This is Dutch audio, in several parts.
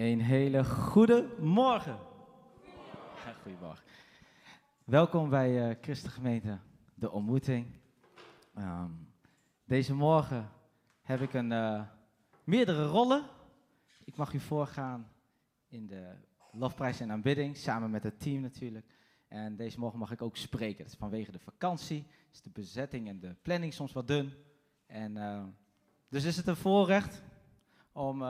Een hele goede morgen. Goedemorgen. Welkom bij uh, Christengemeente De Ontmoeting. Ehm, deze morgen heb ik een, uh, meerdere rollen. Ik mag u voorgaan in de lofprijs en aanbidding, samen met het team natuurlijk. En deze morgen mag ik ook spreken. Dat is vanwege de vakantie, is de bezetting en de planning soms wat dun. En, uh, dus is het een voorrecht om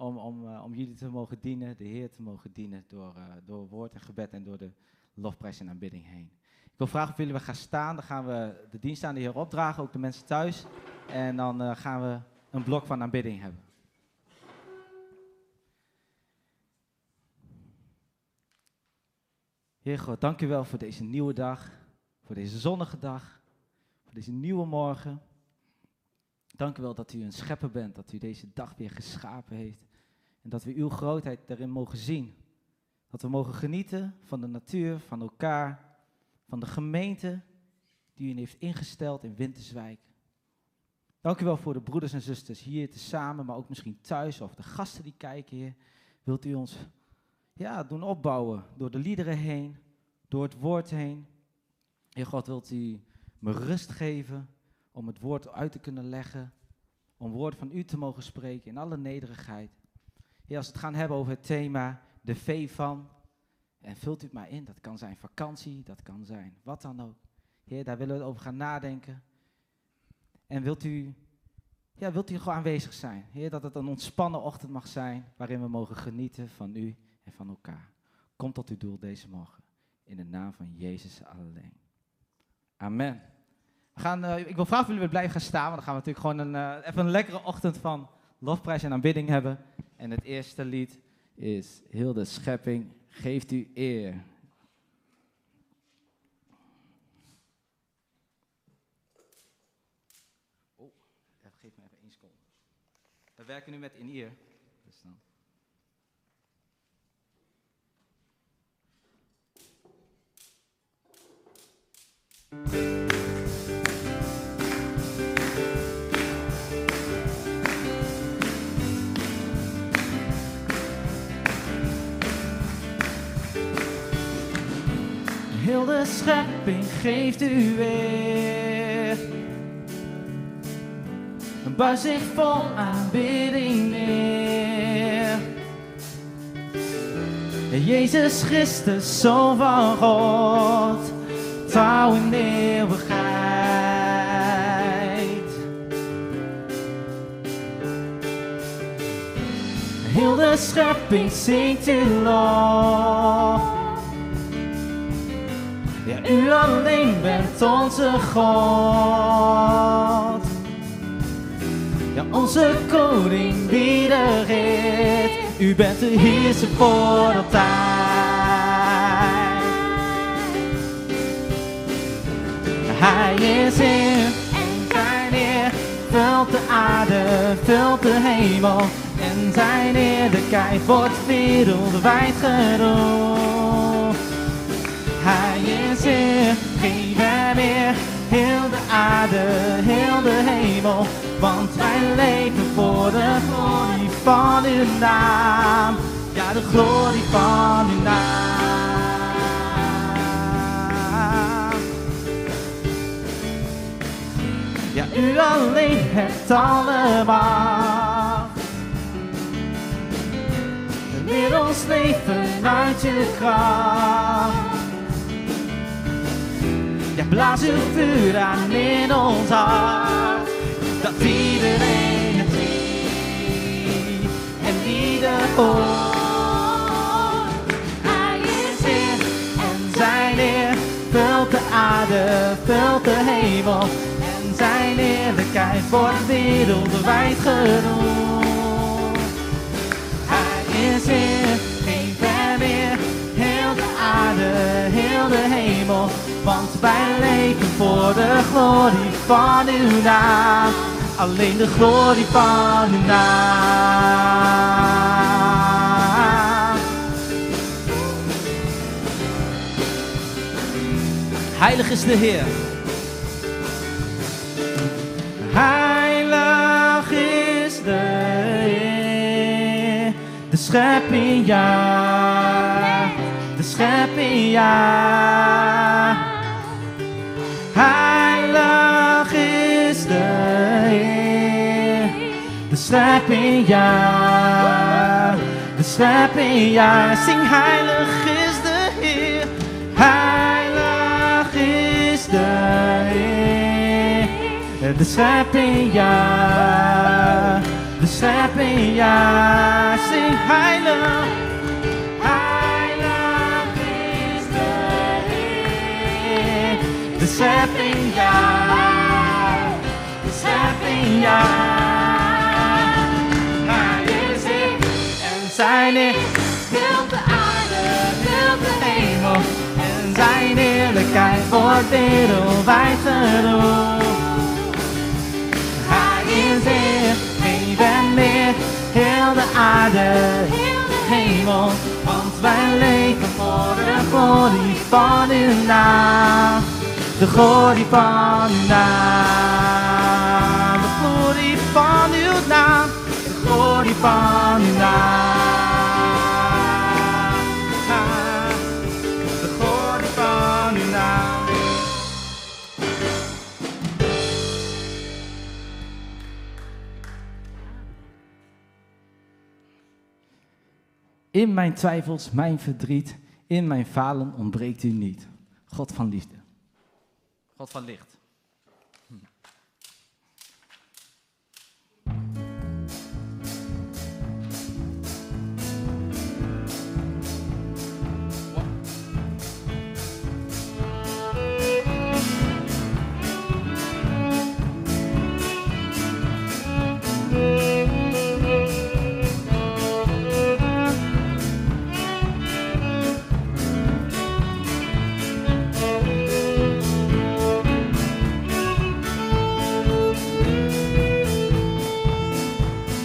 om, om, uh, om jullie te mogen dienen, de Heer te mogen dienen door, uh, door woord en gebed en door de lofprijs en aanbidding heen. Ik wil vragen of jullie we gaan staan, dan gaan we de dienst aan de Heer opdragen, ook de mensen thuis. En dan uh, gaan we een blok van aanbidding hebben. Heer God, dank u wel voor deze nieuwe dag, voor deze zonnige dag, voor deze nieuwe morgen. Dank u wel dat u een schepper bent, dat u deze dag weer geschapen heeft. En dat we uw grootheid daarin mogen zien. Dat we mogen genieten van de natuur, van elkaar, van de gemeente die u heeft ingesteld in Winterswijk. Dank u wel voor de broeders en zusters hier tezamen, maar ook misschien thuis of de gasten die kijken, Heer. Wilt u ons ja, doen opbouwen door de liederen heen, door het woord heen. Heer God, wilt u me rust geven om het woord uit te kunnen leggen, om woord van u te mogen spreken in alle nederigheid. Als we het gaan hebben over het thema de V van, en vult u het maar in, dat kan zijn vakantie, dat kan zijn wat dan ook. Heer, daar willen we over gaan nadenken. En wilt u, ja, wilt u gewoon aanwezig zijn? Heer, dat het een ontspannen ochtend mag zijn, waarin we mogen genieten van u en van elkaar. Kom tot uw doel deze morgen. In de naam van Jezus alleen. Amen. We gaan, uh, ik wil vragen of jullie weer blijven gaan staan, want dan gaan we natuurlijk gewoon een, uh, even een lekkere ochtend van lofprijs en aanbidding hebben. En het eerste lied is Heel de schepping geeft u eer. Oh, geef me even één seconde. We werken nu met in ear. Dus dan. Heel de schepping geeft u weer. Buigt zich vol aanbidding neer. Jezus Christus, Zoon van God, trouw in eeuwigheid. Heel de schepping zingt u lof. U alleen bent onze God. Ja, onze koning die de. U bent de heerser voor altijd. Hij is Heer en zijn Heer vult de aarde, vult de hemel. En zijn heerlijkheid wordt wereldwijd genoemd. Hij is Geef hem weer heel de aarde, heel de hemel. Want wij leven voor de glorie van uw naam. Ja, de glorie van uw naam. Ja, u alleen hebt alle macht. Leer ons leven uit uw kracht. Ja, blaas uw vuur aan in ons hart. Dat iedereen het ziet en ieder hoort. Hij is Heer en zijn Heer vult de aarde, vult de hemel. En zijn eerlijkheid wordt wereldwijd genoemd. Hij is Heer, geef hem weer heel de aarde, de hemel. Want wij leven voor de glorie van uw naam. Alleen de glorie van uw naam. Heilig is de Heer. Heilig is de Heer. De schepping ja, schepping. Heilig is de Heer, de schepping ja, de schepping ja. Zing heilig is de Heer, heilig is de Heer, de schepping ja, de schepping ja. Heilig. Heilig ja, de schepping ja. Hij is er en zijn er Vul de aarde, vul de hemel. en zijn eerlijkheid wordt wereldwijd genoemd. Hij is er, geen en meer, heel de aarde, heel de hemel. Want wij leven voor de glorie van uw naam. De glorie van uw naam. De glorie van uw naam. De glorie van uw naam. De van uw naam. In mijn twijfels, mijn verdriet, in mijn falen ontbreekt u niet. God van liefde. God van licht.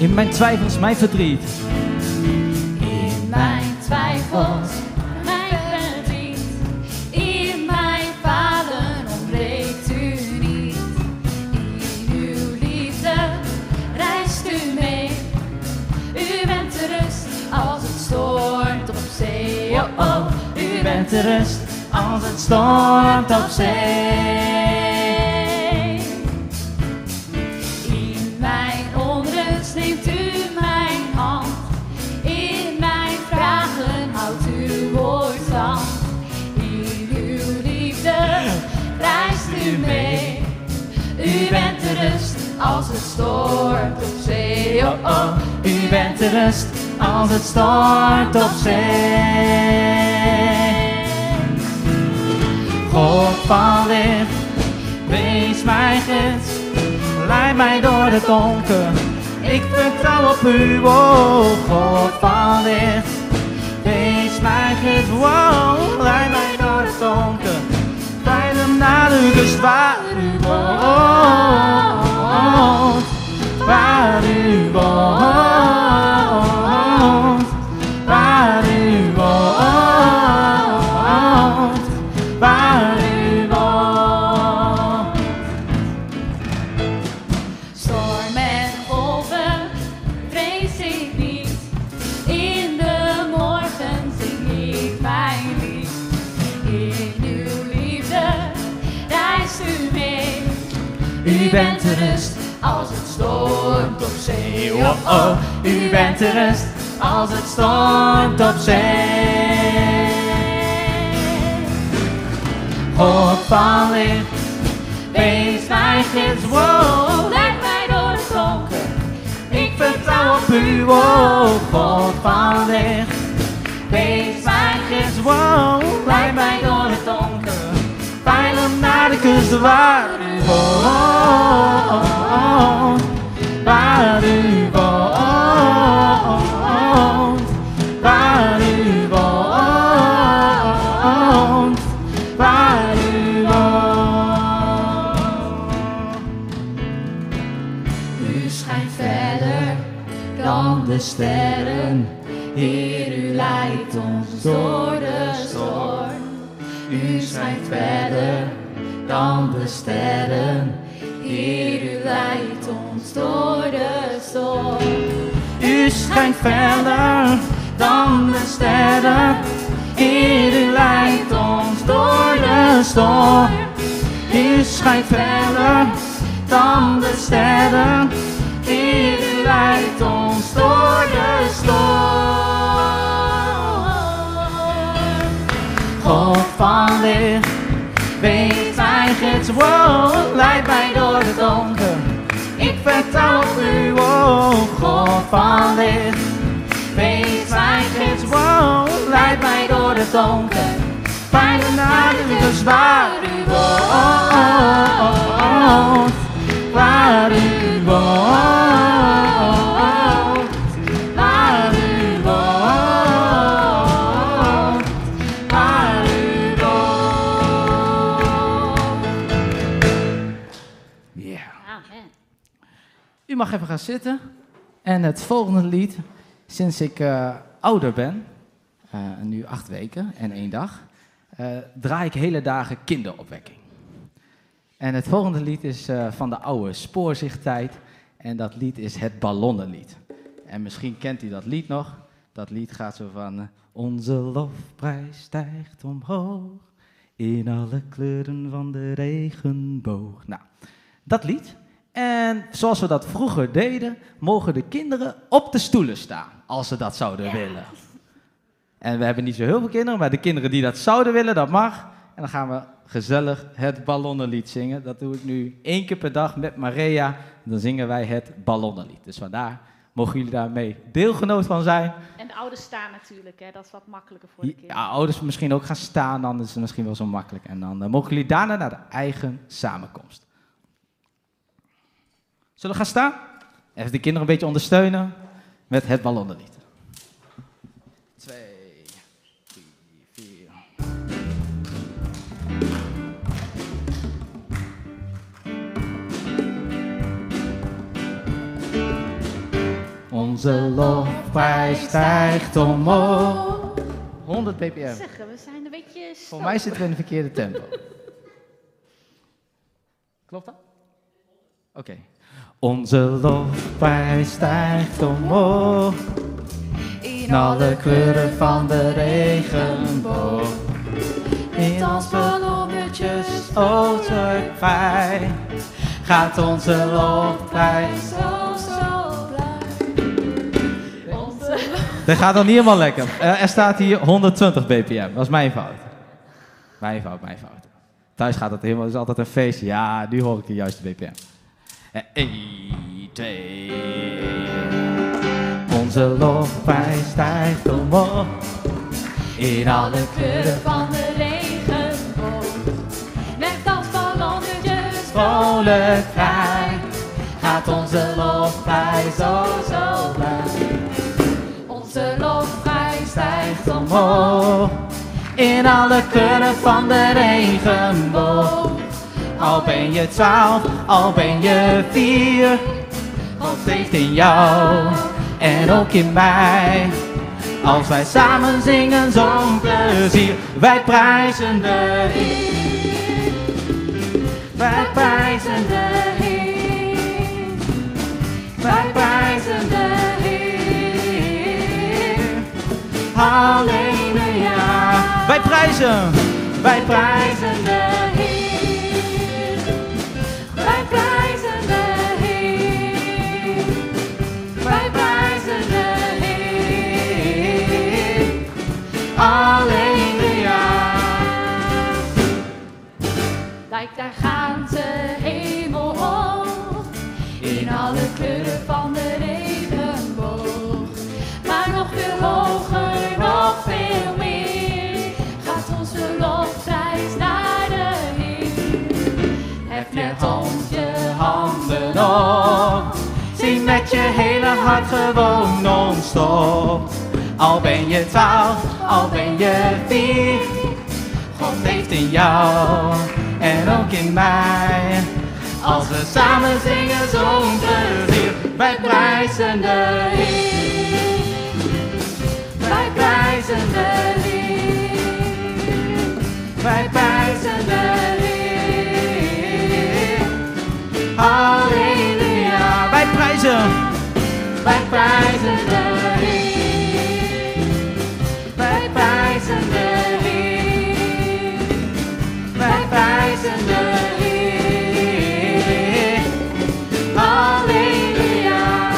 In mijn twijfels, mijn verdriet. In mijn twijfels, mijn verdriet, in mijn falen ontbreekt u niet. In uw liefde reist u mee. U bent de rust als het stormt op zee. Oh, oh. U bent de rust als het stormt op zee. Stormt op zee. Oh, oh. U bent de rust als het stormt op zee. God van licht, wees mijn gids, leid mij door het donker. Ik vertrouw op u, oh God van licht. Wees mijn gids, wow, leid mij door het donker. Veilig naar de rust waar u woont. Waar u woont. Waar als het stormt op zee. Oh, oh, u bent de rust als het stormt op zee. God van licht, wees mijn gids, wow. Leid mij door het donker. Ik vertrouw op u, oh God van licht. Wees mijn gids, wow. Leid mij door het donker. Veilig naar de kust waar u woont. Waar u woont. Waar u woont. Waar u woont. U schijnt verder dan de sterren. Heer, u leidt ons door de storm. U schijnt verder dan de sterren. Heer, u leidt ons door de storm. U schijnt verder dan de sterren. Heer, u leidt ons door de storm. U schijnt verder dan de sterren. Heer, u leidt ons door de storm. God van licht, wees mijn gids, wow, leid mij door het donker. Ik vertrouw op u, oh, God van licht. Wees mijn gids, wow, leid mij door het donker. Bij de nadenken waar u woont, waar u woont, U mag even gaan zitten. En het volgende lied, sinds ik eh, ouder ben, eh, nu acht weken en één dag, eh, draai ik hele dagen kinderopwekking. En het volgende lied is van de oude spoorzichttijd. En dat lied is het Ballonnenlied. En misschien kent u dat lied nog. Dat lied gaat zo van... Onze lofprijs stijgt omhoog in alle kleuren van de regenboog. Nou, dat lied. En zoals we dat vroeger deden, mogen de kinderen op de stoelen staan, als ze dat zouden willen. En we hebben niet zo heel veel kinderen, maar de kinderen die dat zouden willen, dat mag. En dan gaan we gezellig het ballonnenlied zingen. Dat doe ik nu één keer per dag met Maria. Dan zingen wij het ballonnenlied. Dus vandaar mogen jullie daarmee deelgenoot van zijn. En de ouders staan natuurlijk, hè? dat is wat makkelijker voor de kinderen. Ja, ouders misschien ook gaan staan, dan is het misschien wel zo makkelijk. En dan eh, mogen jullie daarna naar de eigen samenkomst. Zullen we gaan staan? Even de kinderen een beetje ondersteunen met het ballonnenlied. Twee, drie, vier. Onze lofprijs stijgt omhoog. 100 ppm. Zeggen, we zijn een beetje Voor mij zitten we in de verkeerde tempo. Klopt dat? Oké. Onze lofprijs stijgt omhoog. In alle kleuren van de regenboog. In ons ballonnetjes vrij. Gaat onze lofprijs. zo, zo blij. Onze Dat gaat nog niet helemaal lekker. Eh, er staat hier 120 bpm. Dat is mijn fout. Mijn fout, mijn fout. Thuis gaat het helemaal, is altijd een feestje. Ja, nu hoor ik de juiste bpm. 1, 2. Onze lofprijs stijgt omhoog. In alle kleuren van de regenboog. Net als ballonnetjes vrolijk vrij. Gaat onze lofprijs zo, zo blij. Onze lofprijs stijgt omhoog. In alle kleuren van de regenboog. Al ben je twaalf, al ben je vier. God heeft in jou en ook in mij. Als wij samen zingen zo'n plezier. Wij prijzen de Heer. Wij prijzen de Heer. Wij prijzen de Heer. Halleluja. Wij prijzen. Wij prijzen de op. Zing met je hele hart gewoon non-stop. Al ben je twaalf, al ben je vier. God heeft in jou en ook in mij. Als we samen zingen zo'n plezier. Wij prijzen de Heer. Wij prijzen de Heer. Wij prijzen de. Halleluja. Wij prijzen. Wij prijzen Heer. Wij prijzen de Heer. Wij prijzen de Heer. Halleluja.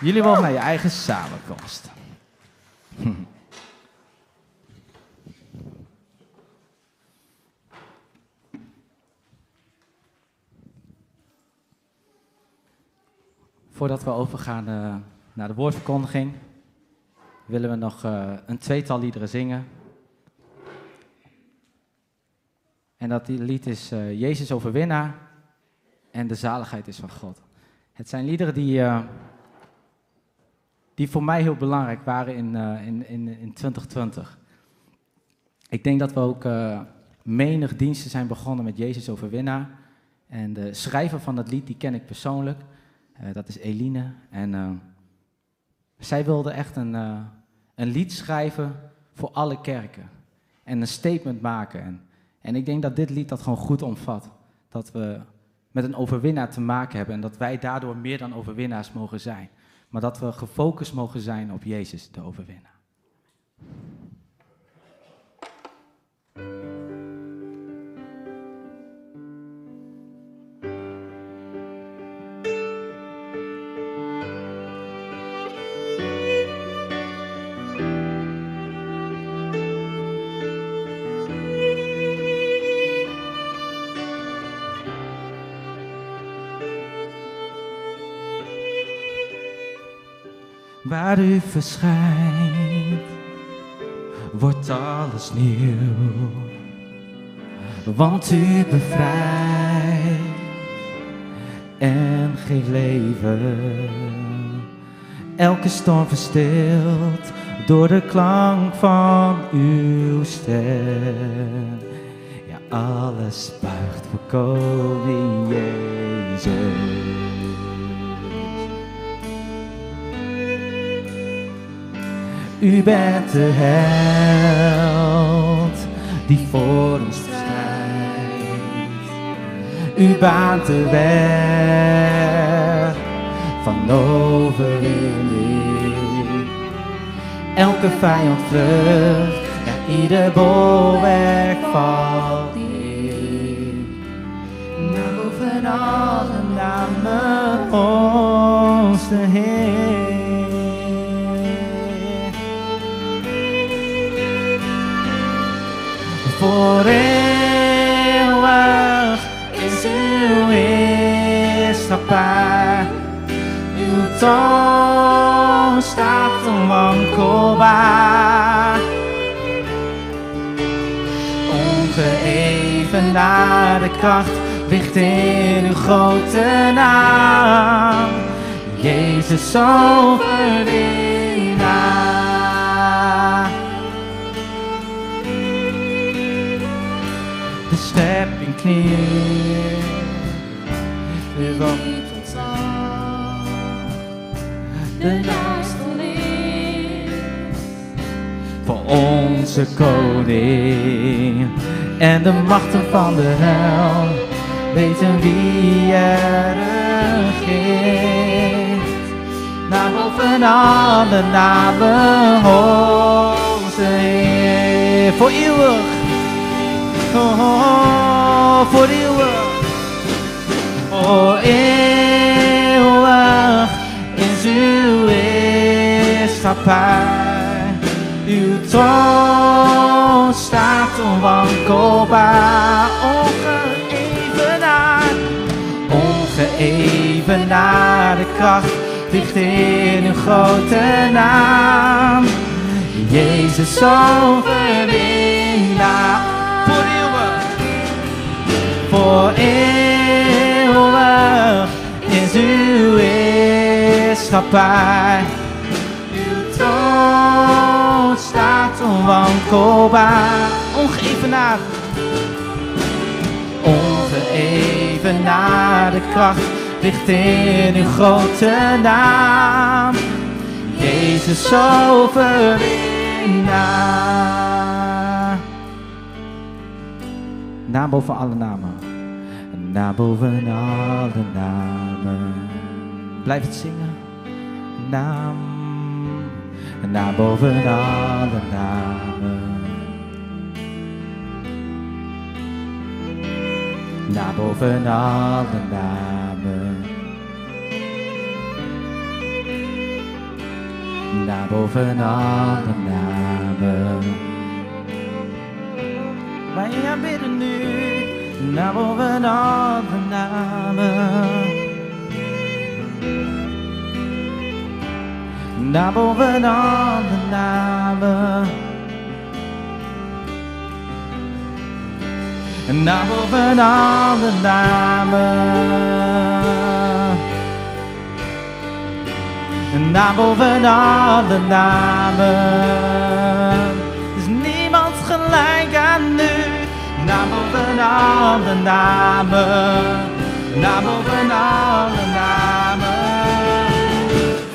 Jullie mogen naar je eigen samenkomst. Voordat we overgaan eh, naar de woordverkondiging, willen we nog eh, een tweetal liederen zingen. En dat lied is eh, Jezus overwinnaar en de zaligheid is van God. Het zijn liederen die, die voor mij heel belangrijk waren in, in, in, in 2020. Ik denk dat we ook menig diensten zijn begonnen met Jezus overwinnaar. En de schrijver van dat lied, die ken ik persoonlijk. Eh, dat is Eline. En eh, zij wilde echt een, eh, een lied schrijven voor alle kerken. En een statement maken. En, en ik denk dat dit lied dat gewoon goed omvat. Dat we met een overwinnaar te maken hebben. En dat wij daardoor meer dan overwinnaars mogen zijn. Maar dat we gefocust mogen zijn op Jezus, de overwinnaar. Waar u verschijnt, wordt alles nieuw. Want u bevrijdt en geeft leven. Elke storm verstilt door de klank van uw stem. Ja, alles buigt voor koning Jezus. U bent de held die voor ons strijdt. U baant de weg van overwinning. Elke vijand vlucht, ja, ieder bolwerk valt neer. Naar boven alle namen onze Heer. Voor eeuwig is uw heerschappij. Uw toon staat onwankelbaar. Ongeëvenaarde kracht ligt in uw grote naam. Jezus overwinnaar. Knielt. Nu wat De duisternis. voor onze koning. En de machten van de hel weten wie er regeert. Naar boven alle namen onze Heer. Voor eeuwig. Oh, oh, oh, voor eeuwig. Voor eeuwig is uw heerschappij. Uw troon staat onwankelbaar, ongeëvenaard, ongeëvenaarde kracht ligt in uw grote naam. Jezus overwinnaar, eeuwig is uw heerschappij. Uw troon staat onwankelbaar, ongeëvenaard. Ongeëvenaarde kracht ligt in uw grote naam. Jezus overwinnaar. Naam boven alle namen. Naam boven alle namen. Blijf het zingen. Naam. Naam boven alle namen. Naam boven alle namen. naar boven alle namen. Wij aanbidden nu, naar boven alle namen. Naar boven alle namen. Naar boven alle namen. Naar boven namen. Is niemand gelijk aan u. Naar boven alle namen. Naar boven alle namen.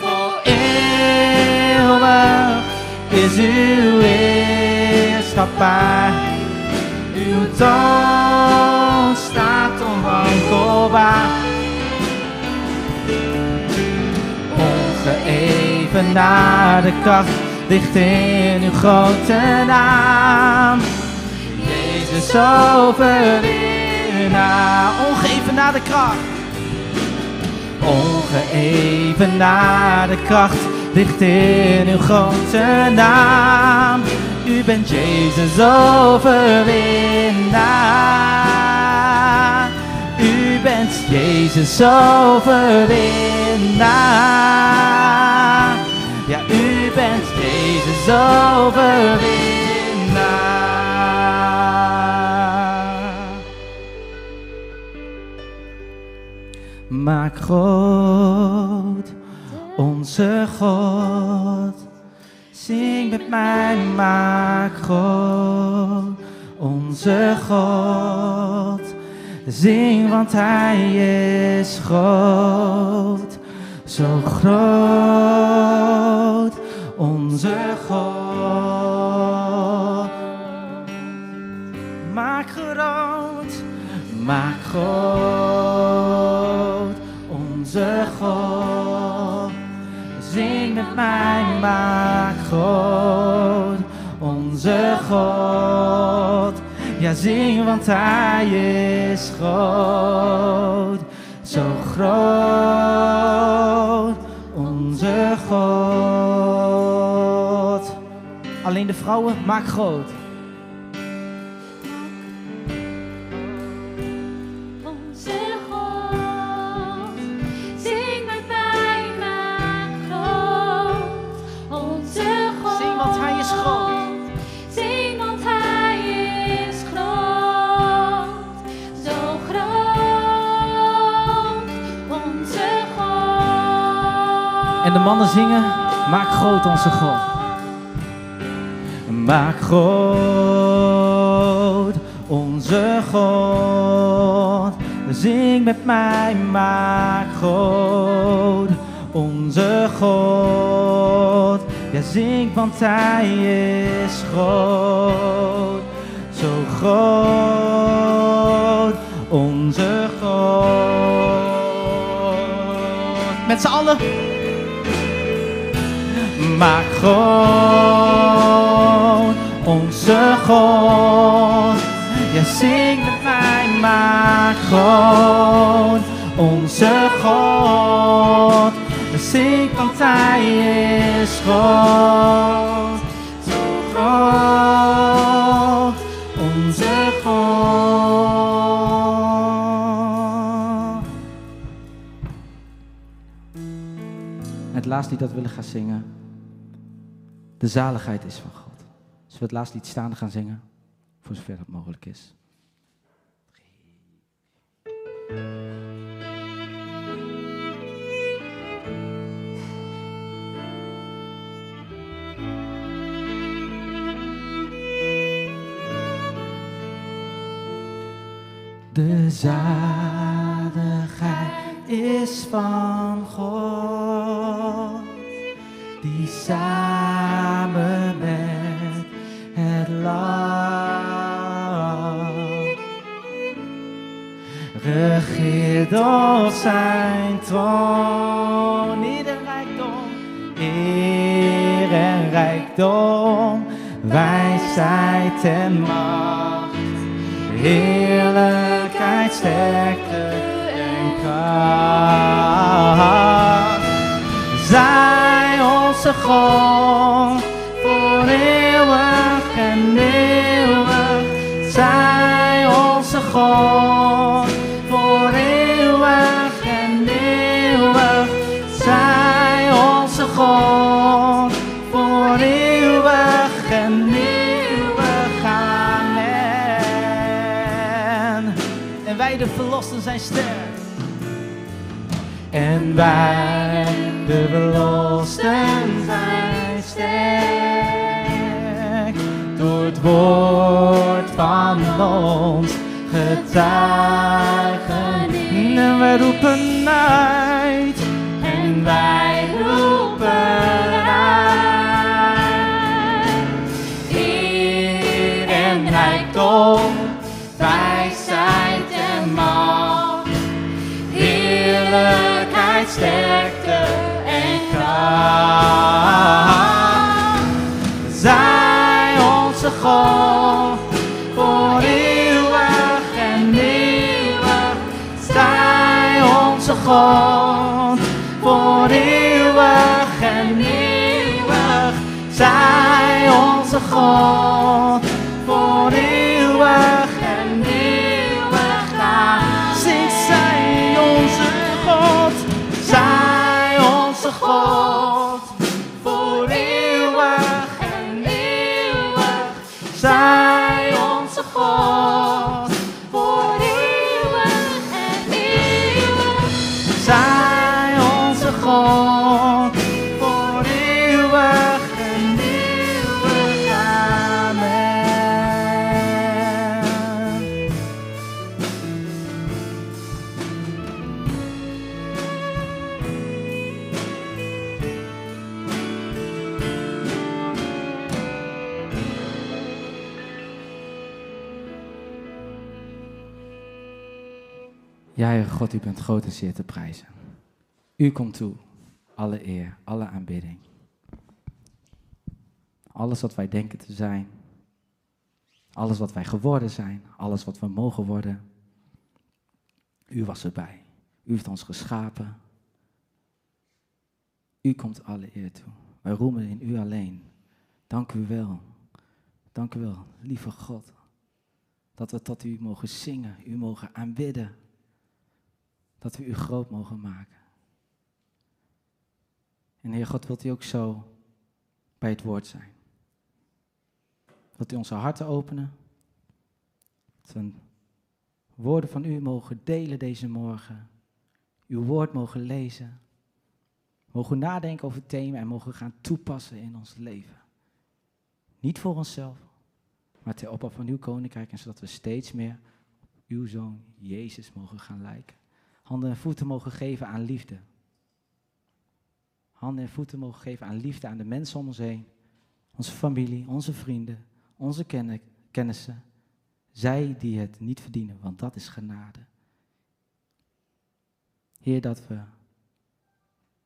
Voor eeuwig is uw heerschappij. Uw toon staat onwankelbaar. Ongeëvenaarde kracht ligt in uw grote naam. Jezus overwinnaar, ongeëvenaarde kracht. Ongeëvenaarde kracht ligt in uw grote naam. U bent Jezus overwinnaar. U bent Jezus overwinnaar. Ja, u bent Jezus overwinnaar. Maak groot onze God. Zing met mij, maak groot onze God. Zing, want Hij is groot, zo groot onze God. Maak groot, maak groot God. Zing met mij, maak groot onze God. Ja, zing, want Hij is groot, zo groot onze God. Alleen de vrouwen, maak groot. En de mannen zingen, maak groot onze God. Maak groot onze God. Zing met mij, maak groot onze God. Ja, zing, want Hij is groot. Zo groot onze God. Met z'n allen. Maak groot onze God. Ja, zing met mij, maak groot onze God. Zing, want Hij is groot. Zo groot onze God. Het laatste lied dat we willen gaan zingen. De zaligheid is van God. Zullen we het laatste lied staande gaan zingen? Voor zover dat mogelijk is. De zaligheid is van God, die samen regeert op zijn troon. Ieder rijkdom, eer en rijkdom, wijsheid en macht, heerlijkheid, sterkte en kracht. Zij onze God, En wij, de verlosten, zijn sterk. Door het woord van ons getuigen. En wij roepen uit. En wij roepen uit. Eer en rijkdom, God, voor eeuwig en eeuwig. Zij onze God, voor eeuwig en eeuwig. Naam. Zing zij onze God, zij onze God, voor eeuwig en eeuwig. Zij onze God, God, u bent groot en zeer te prijzen. U komt toe, alle eer, alle aanbidding. Alles wat wij denken te zijn, alles wat wij geworden zijn, alles wat we mogen worden. U was erbij. U heeft ons geschapen. U komt alle eer toe. Wij roemen in u alleen. Dank u wel. Dank u wel, lieve God. Dat we tot u mogen zingen, u mogen aanbidden. Dat we u groot mogen maken. En Heer God, wilt u ook zo bij het woord zijn. Wilt u onze harten openen. Dat we woorden van u mogen delen deze morgen. Uw woord mogen lezen. Mogen nadenken over thema en mogen gaan toepassen in ons leven. Niet voor onszelf, maar ter opbouw van uw koninkrijk. En zodat we steeds meer op uw zoon Jezus mogen gaan lijken. Handen en voeten mogen geven aan liefde. Handen en voeten mogen geven aan liefde aan de mensen om ons heen. Onze familie, onze vrienden, onze ken- kennissen. Zij die het niet verdienen, want dat is genade. Heer, dat we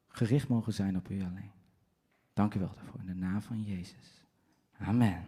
gericht mogen zijn op u alleen. Dank u wel daarvoor in de naam van Jezus. Amen.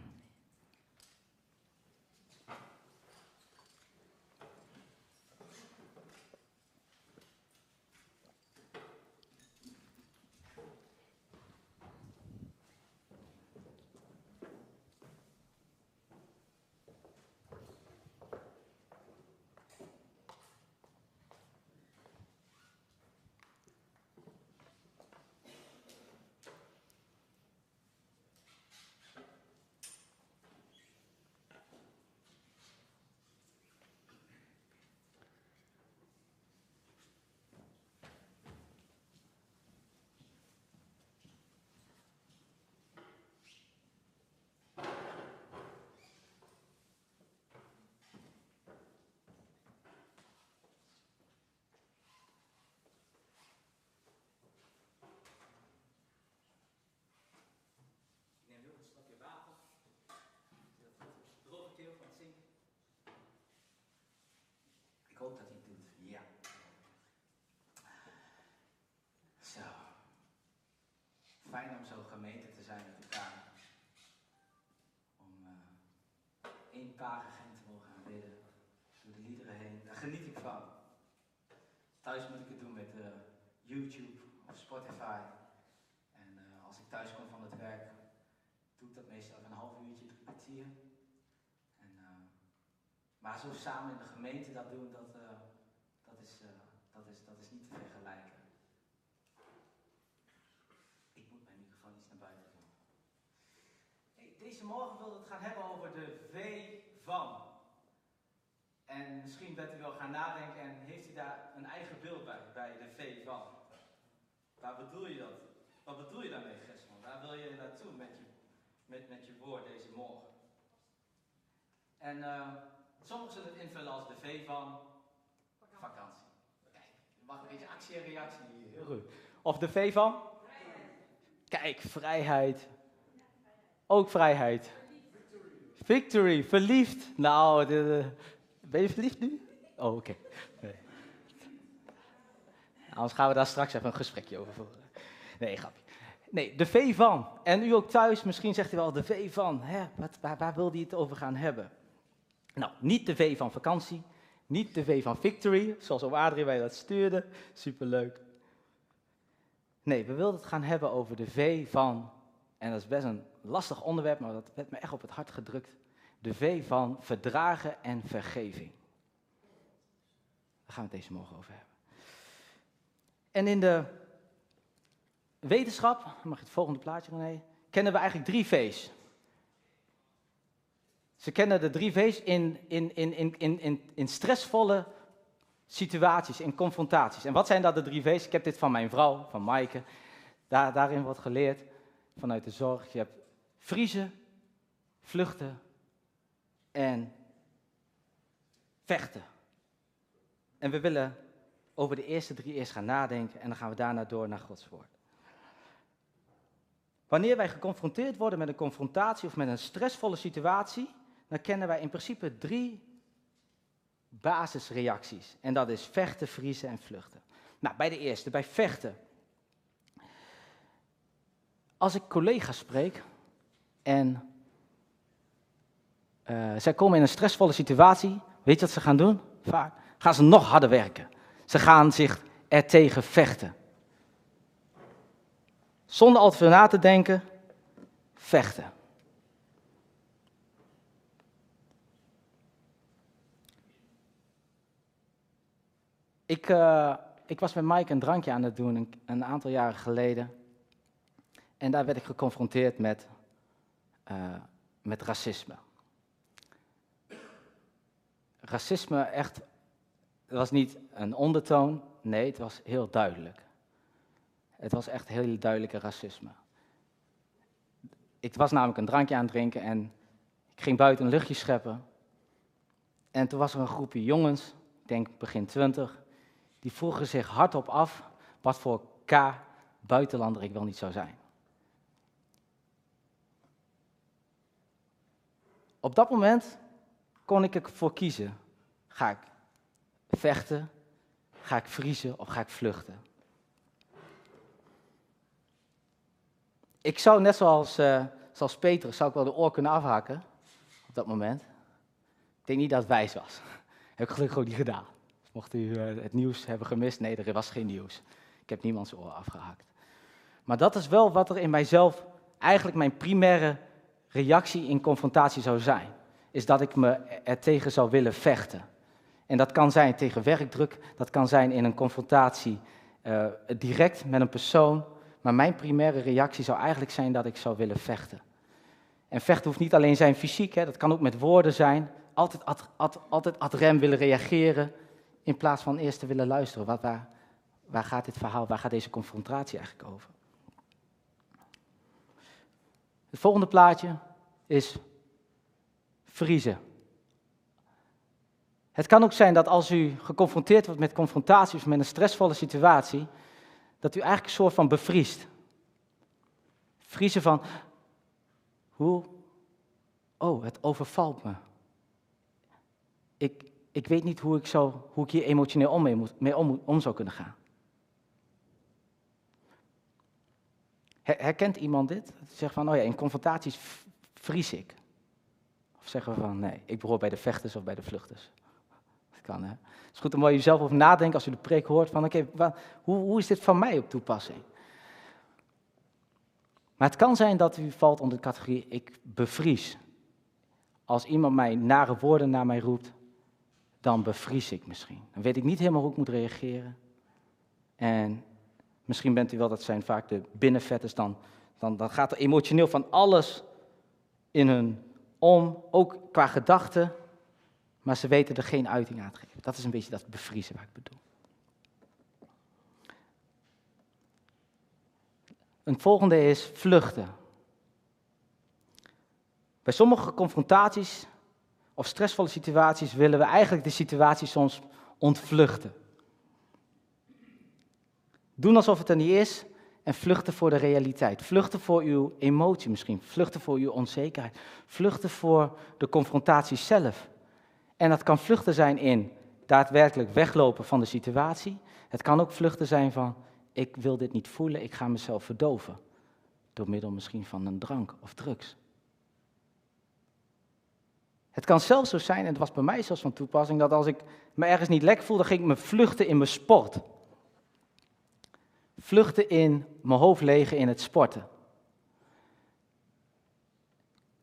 Ik hoop dat hij het doet. Ja. Zo. Fijn om zo gemeente te zijn met elkaar. Om eh één parigent te mogen aanbidden. Door de liederen heen. Daar geniet ik van. Thuis moet ik het doen met eh, YouTube of Spotify. En eh, als ik thuis kom van het werk, doe ik dat meestal een half uurtje, drie kwartier. Maar zo samen in de gemeente dat doen, dat, is, eh, dat, is, dat is niet te vergelijken. Ik moet mijn microfoon iets naar buiten doen. Hey, deze morgen wilde het gaan hebben over de V van. En misschien bent u wel gaan nadenken en heeft u daar een eigen beeld bij, bij de V van. Waar bedoel je dat? Wat bedoel je daarmee, Gesman? Waar wil je naartoe met je, met, met je woord deze morgen? En uh, sommigen zullen het invullen als de V van vakantie. Kijk, je mag een beetje actie en reactie hier. Heel goed. Of de V van? Kijk, vrijheid. Ook vrijheid. Victory, verliefd. Nou, de, ben je verliefd nu? Oh, oké. Nee. Anders gaan we daar straks even een gesprekje over voeren. Nee, grapje. Nee, de V van. En u ook thuis, misschien zegt u wel de V van. Hè? Wat, waar, waar wil hij het over gaan hebben? Nou, niet de V van vakantie. Niet de V van victory, zoals op Adrie wij dat stuurde. Superleuk. Nee, we wilden het gaan hebben over de V van, en dat is best een lastig onderwerp, maar dat werd me echt op het hart gedrukt. De V van verdragen en vergeving. Daar gaan we het deze morgen over hebben. En in de wetenschap, mag je het volgende plaatje René, kennen we eigenlijk drie V's. Ze kennen de drie V's in, in, in, in, in, in stressvolle situaties, in confrontaties. En wat zijn dat de drie V's? Ik heb dit van mijn vrouw, van Maaike. Daar, daarin wordt geleerd vanuit de zorg. Je hebt vriezen, vluchten en vechten. En we willen over de eerste drie eerst gaan nadenken en dan gaan we daarna door naar Gods woord. Wanneer wij geconfronteerd worden met een confrontatie of met een stressvolle situatie, dan kennen wij in principe drie basisreacties. En dat is vechten, vriezen en vluchten. Nou, bij de eerste, bij vechten. Als ik collega's spreek en uh, zij komen in een stressvolle situatie, weet je wat ze gaan doen? Vaak gaan ze nog harder werken. Ze gaan zich er tegen vechten. Zonder al te veel na te denken, vechten. Ik, uh, ik was met Mike een drankje aan het doen een, een, aantal jaren geleden. En daar werd ik geconfronteerd met, uh, met racisme. Racisme echt, was niet een ondertoon, nee, het was heel duidelijk. Het was echt heel duidelijke racisme. Ik was namelijk een drankje aan het drinken en ik ging buiten een luchtje scheppen. En toen was er een groepje jongens, ik denk begin twintig, die vroegen zich hardop af wat voor K buitenlander ik wel niet zou zijn. Op dat moment kon ik ervoor kiezen. Ga ik vechten, ga ik vriezen of ga ik vluchten? Ik zou net zoals, uh, zoals Petrus, zou ik wel de oor kunnen afhakken op dat moment. Ik denk niet dat het wijs was. Heb ik gelukkig ook niet gedaan. Mocht u uh, het nieuws hebben gemist, nee, er was geen nieuws. Ik heb niemands oor afgehakt. Maar dat is wel wat er in mijzelf eigenlijk mijn primaire reactie in confrontatie zou zijn. Is dat ik me er tegen zou willen vechten. En dat kan zijn tegen werkdruk, dat kan zijn in een confrontatie uh, direct met een persoon. Maar mijn primaire reactie zou eigenlijk zijn dat ik zou willen vechten. En vechten hoeft niet alleen zijn fysiek, hè, dat kan ook met woorden zijn. Altijd ad, altijd ad rem willen reageren, in plaats van eerst te willen luisteren. Wat, waar, waar gaat dit verhaal, waar gaat deze confrontatie eigenlijk over? Het volgende plaatje is vriezen. Het kan ook zijn dat als u geconfronteerd wordt met confrontaties met een stressvolle situatie, dat u eigenlijk een soort van bevriest. Vriezen van, hoe, oh, het overvalt me. Ik, ik weet niet hoe ik, zo, hoe ik hier emotioneel om mee, moet, mee om, om zou kunnen gaan. Herkent iemand dit? Zegt van, oh ja, in confrontaties vries ik. Of zeggen we van, nee, ik behoor bij de vechters of bij de vluchters. Dat kan, hè. Het is goed om jezelf over nadenken als u de preek hoort van, oké, hoe, hoe is dit van mij op toepassing? Maar het kan zijn dat u valt onder de categorie ik bevries. Als iemand mij nare woorden naar mij roept, dan bevries ik misschien. Dan weet ik niet helemaal hoe ik moet reageren. En misschien bent u wel, dat zijn vaak de binnenvetters, dan, dan, dan gaat er emotioneel van alles in hun om, ook qua gedachten, maar ze weten er geen uiting aan te geven. Dat is een beetje dat bevriezen waar ik bedoel. Een volgende is vluchten. Bij sommige confrontaties of stressvolle situaties willen we eigenlijk de situatie soms ontvluchten. Doen alsof het er niet is en vluchten voor de realiteit. Vluchten voor uw emotie misschien, vluchten voor uw onzekerheid, vluchten voor de confrontatie zelf. En dat kan vluchten zijn in daadwerkelijk weglopen van de situatie. Het kan ook vluchten zijn van, ik wil dit niet voelen, ik ga mezelf verdoven. Door middel misschien van een drank of drugs. Het kan zelfs zo zijn, en het was bij mij zelfs van toepassing, dat als ik me ergens niet lekker voelde, ging ik me vluchten in mijn sport. Vluchten in mijn hoofd legen in het sporten.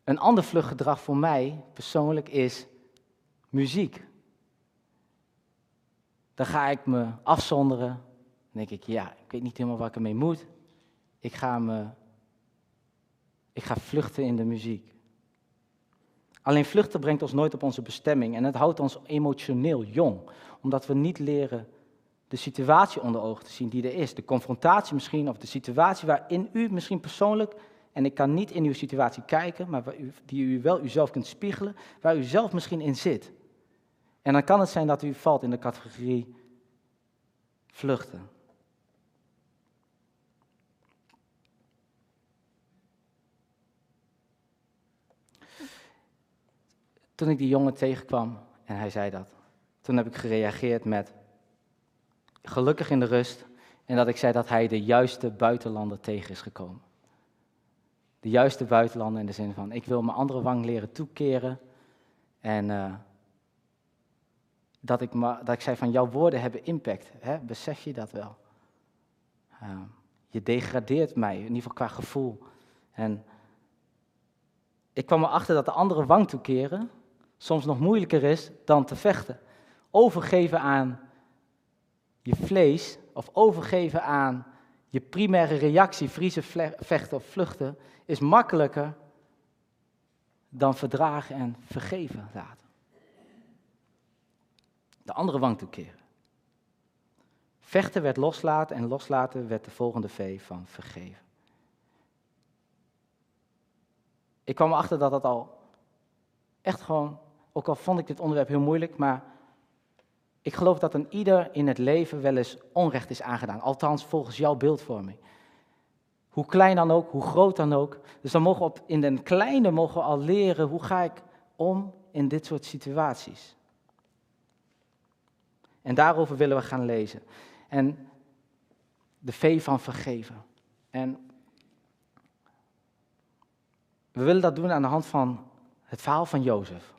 Een ander vluchtgedrag voor mij persoonlijk is muziek. Dan ga ik me afzonderen. Dan denk ik, ja, ik weet niet helemaal waar ik ermee moet. Ik ga, me, ik ga vluchten in de muziek. Alleen vluchten brengt ons nooit op onze bestemming en het houdt ons emotioneel jong, omdat we niet leren de situatie onder ogen te zien die er is. De confrontatie misschien, of de situatie waarin u misschien persoonlijk, en ik kan niet in uw situatie kijken, maar u, die u wel uzelf kunt spiegelen, waar u zelf misschien in zit. En dan kan het zijn dat u valt in de categorie vluchten. Toen ik die jongen tegenkwam en hij zei dat, toen heb ik gereageerd met gelukkig in de rust en dat ik zei dat hij de juiste buitenlander tegen is gekomen. De juiste buitenlander in de zin van ik wil mijn andere wang leren toekeren en uh, dat, ik dat ik zei van jouw woorden hebben impact. Hè? Besef je dat wel? Uh, je degradeert mij, in ieder geval qua gevoel. En ik kwam erachter dat de andere wang toekeren soms nog moeilijker is dan te vechten. Overgeven aan je vlees of overgeven aan je primaire reactie, vriezen, vechten of vluchten, is makkelijker dan verdragen en vergeven laten. De andere wang toekeren. Vechten werd loslaten en loslaten werd de volgende V van vergeven. Ik kwam erachter dat dat al echt gewoon ook al vond ik dit onderwerp heel moeilijk, maar ik geloof dat een ieder in het leven wel eens onrecht is aangedaan. Althans, volgens jouw beeldvorming. Hoe klein dan ook, hoe groot dan ook. Dus dan mogen we op, in den kleine mogen we al leren hoe ga ik om in dit soort situaties. En daarover willen we gaan lezen. En de V van vergeven. En we willen dat doen aan de hand van het verhaal van Jozef.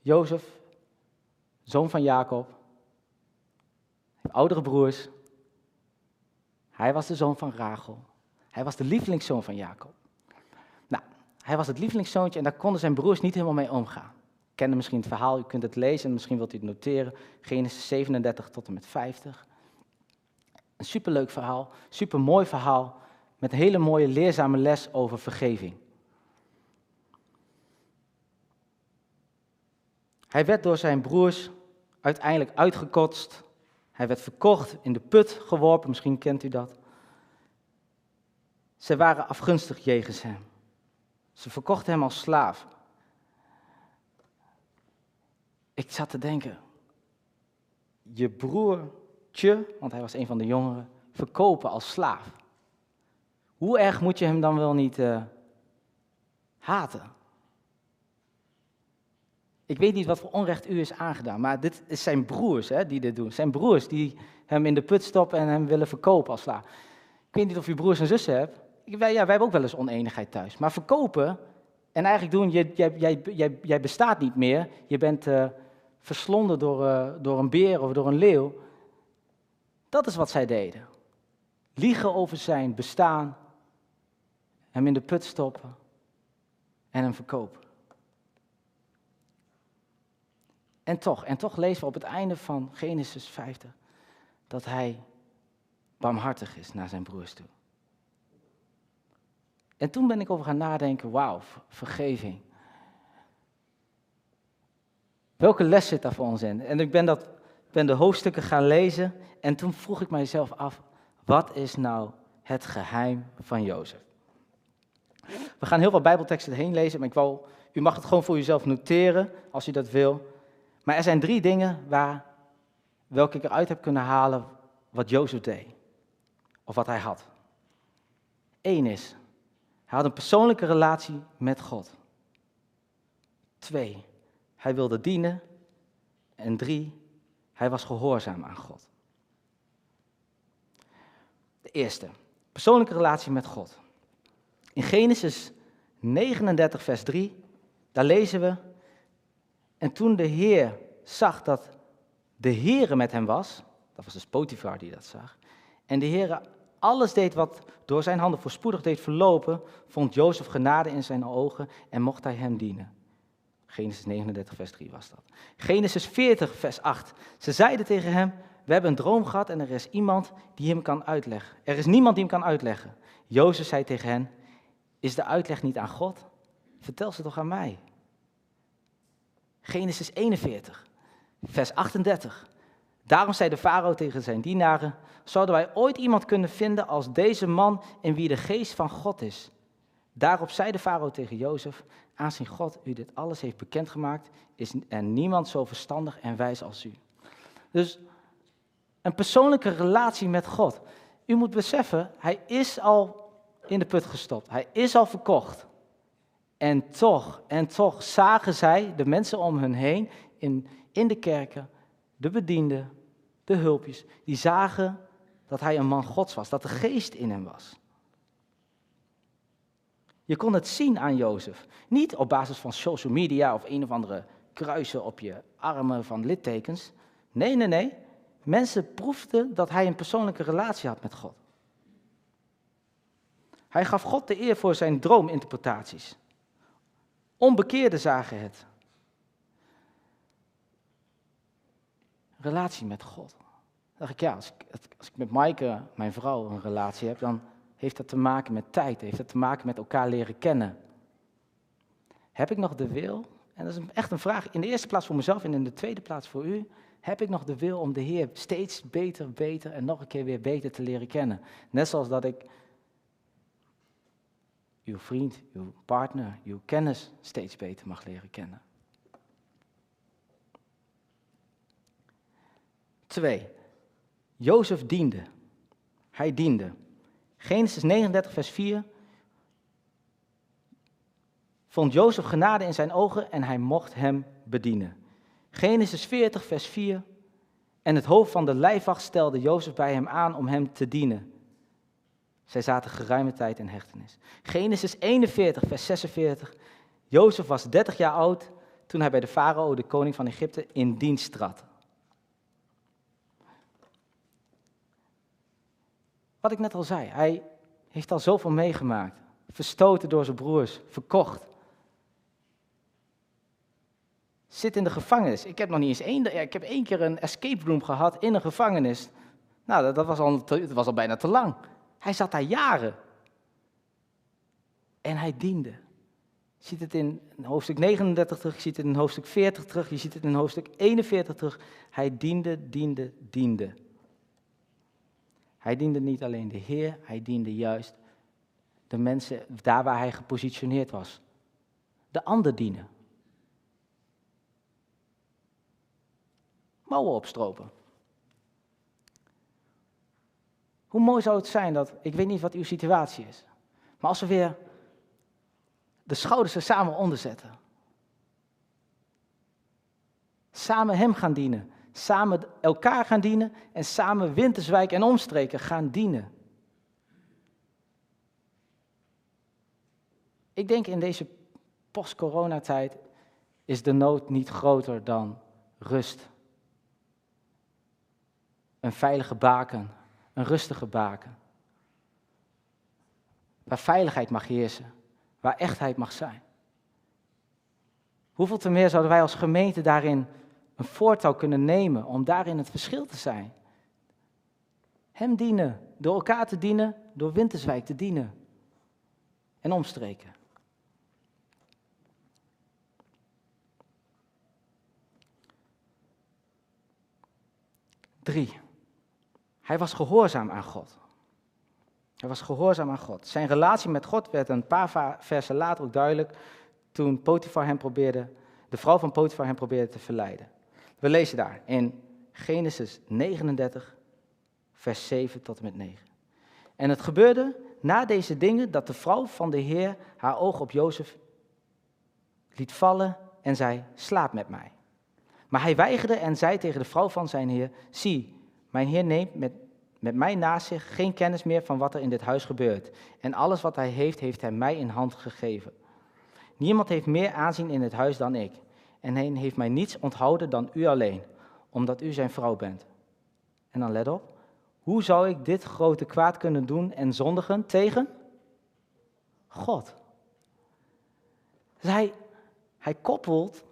Jozef, zoon van Jacob, oudere broers. Hij was de zoon van Rachel. Hij was de lievelingszoon van Jacob. Nou, hij was het lievelingszoontje en daar konden zijn broers niet helemaal mee omgaan. Ik kende misschien het verhaal, u kunt het lezen en misschien wilt u het noteren. Genesis 37 tot en met 50. Een superleuk verhaal, supermooi verhaal, met een hele mooie leerzame les over vergeving. Hij werd door zijn broers uiteindelijk uitgekotst. Hij werd verkocht, in de put geworpen, misschien kent u dat. Ze waren afgunstig jegens hem. Ze verkochten hem als slaaf. Ik zat te denken, je broertje, want hij was een van de jongeren, verkopen als slaaf. Hoe erg moet je hem dan wel niet uh, haten? Ik weet niet wat voor onrecht u is aangedaan, maar dit zijn broers hè, die dit doen. Zijn broers die hem in de put stoppen en hem willen verkopen als. Ik weet niet of u broers en zussen hebt. Wij, ja, wij hebben ook wel eens oneenigheid thuis. Maar verkopen en eigenlijk doen, je, jij, jij, jij, jij bestaat niet meer. Je bent uh, verslonden door, uh, door een beer of door een leeuw. Dat is wat zij deden. liegen over zijn bestaan, hem in de put stoppen en hem verkopen. En toch, en toch lezen we op het einde van Genesis 50 dat hij barmhartig is naar zijn broers toe. En toen ben ik over gaan nadenken, wauw, vergeving. Welke les zit daar voor ons in? En ik ben, dat, ben de hoofdstukken gaan lezen en toen vroeg ik mijzelf af, wat is nou het geheim van Jozef? We gaan heel veel bijbelteksten heen lezen, maar ik wou, u mag het gewoon voor uzelf noteren als u dat wil. Maar er zijn drie dingen waar, welke ik eruit heb kunnen halen wat Jozef deed. Of wat hij had. Eén is, hij had een persoonlijke relatie met God. Twee, hij wilde dienen. En drie, hij was gehoorzaam aan God. De eerste, persoonlijke relatie met God. In Genesis 39, vers 3, daar lezen we, en toen de Heer zag dat de Heere met hem was, dat was dus Potifar die dat zag, en de Heere alles deed wat door zijn handen voorspoedig deed verlopen, vond Jozef genade in zijn ogen en mocht hij hem dienen. Genesis 39, vers 3 was dat. Genesis 40, vers 8. Ze zeiden tegen hem, we hebben een droom gehad en er is iemand die hem kan uitleggen. Er is niemand die hem kan uitleggen. Jozef zei tegen hen, is de uitleg niet aan God? Vertel ze toch aan mij. Genesis 41, vers 38. Daarom zei de farao tegen zijn dienaren: Zouden wij ooit iemand kunnen vinden als deze man in wie de geest van God is? Daarop zei de farao tegen Jozef: Aanzien God u dit alles heeft bekendgemaakt, is er niemand zo verstandig en wijs als u. Dus een persoonlijke relatie met God. U moet beseffen, hij is al in de put gestopt. Hij is al verkocht. En toch, en toch zagen zij, de mensen om hen heen, in, in de kerken, de bedienden, de hulpjes, die zagen dat hij een man Gods was, dat de geest in hem was. Je kon het zien aan Jozef. Niet op basis van social media of een of andere kruisen op je armen van littekens. Nee, nee, nee. Mensen proefden dat hij een persoonlijke relatie had met God. Hij gaf God de eer voor zijn droominterpretaties. Onbekeerden zagen het. Relatie met God. Dan dacht ik, ja, als ik, als ik met Maaike, mijn vrouw, een relatie heb, dan heeft dat te maken met tijd, heeft dat te maken met elkaar leren kennen. Heb ik nog de wil, en dat is echt een vraag, in de eerste plaats voor mezelf en in de tweede plaats voor u, heb ik nog de wil om de Heer steeds beter, beter en nog een keer weer beter te leren kennen? Net zoals dat ik uw vriend, uw partner, uw kennis steeds beter mag leren kennen. Twee, Jozef diende. Hij diende. Genesis 39, vers 4. Vond Jozef genade in zijn ogen en hij mocht hem bedienen. Genesis 40, vers 4. En het hoofd van de lijfwacht stelde Jozef bij hem aan om hem te dienen. Zij zaten geruime tijd in hechtenis. Genesis 41, vers 46. Jozef was 30 jaar oud toen hij bij de farao, de koning van Egypte, in dienst trad. Wat ik net al zei, hij heeft al zoveel meegemaakt. Verstoten door zijn broers, verkocht. Zit in de gevangenis. Ik heb nog niet eens één, ik heb één keer een escape room gehad in een gevangenis. Nou, dat, was al, dat was al bijna te lang. Hij zat daar jaren. En hij diende. Je ziet het in hoofdstuk 39 terug, je ziet het in hoofdstuk 40 terug, je ziet het in hoofdstuk 41 terug. Hij diende, diende, diende. Hij diende niet alleen de Heer, hij diende juist de mensen daar waar hij gepositioneerd was. De ander dienen. Mouwen opstropen. Hoe mooi zou het zijn dat, ik weet niet wat uw situatie is, maar als we weer de schouders er samen onder zetten. Samen Hem gaan dienen. Samen elkaar gaan dienen en samen Winterswijk en omstreken gaan dienen. Ik denk in deze post-coronatijd is de nood niet groter dan rust. Een veilige baken, een rustige baken. waar veiligheid mag heersen, waar echtheid mag zijn. Hoeveel te meer zouden wij als gemeente daarin een voortouw kunnen nemen om daarin het verschil te zijn? Hem dienen, door elkaar te dienen, door Winterswijk te dienen en omstreken. Drie. Hij was gehoorzaam aan God. Hij was gehoorzaam aan God. Zijn relatie met God werd een paar versen later ook duidelijk toen Potifar hem probeerde, de vrouw van Potifar hem probeerde te verleiden. We lezen daar in Genesis 39, vers 7 tot en met 9. En het gebeurde na deze dingen dat de vrouw van de Heer haar oog op Jozef liet vallen en zei, slaap met mij. Maar hij weigerde en zei tegen de vrouw van zijn Heer, zie, mijn Heer neemt met, met mij naast zich geen kennis meer van wat er in dit huis gebeurt. En alles wat hij heeft, heeft hij mij in hand gegeven. Niemand heeft meer aanzien in het huis dan ik. En hij heeft mij niets onthouden dan u alleen, omdat u zijn vrouw bent. En dan let op, hoe zou ik dit grote kwaad kunnen doen en zondigen tegen God? Dus hij, hij koppelt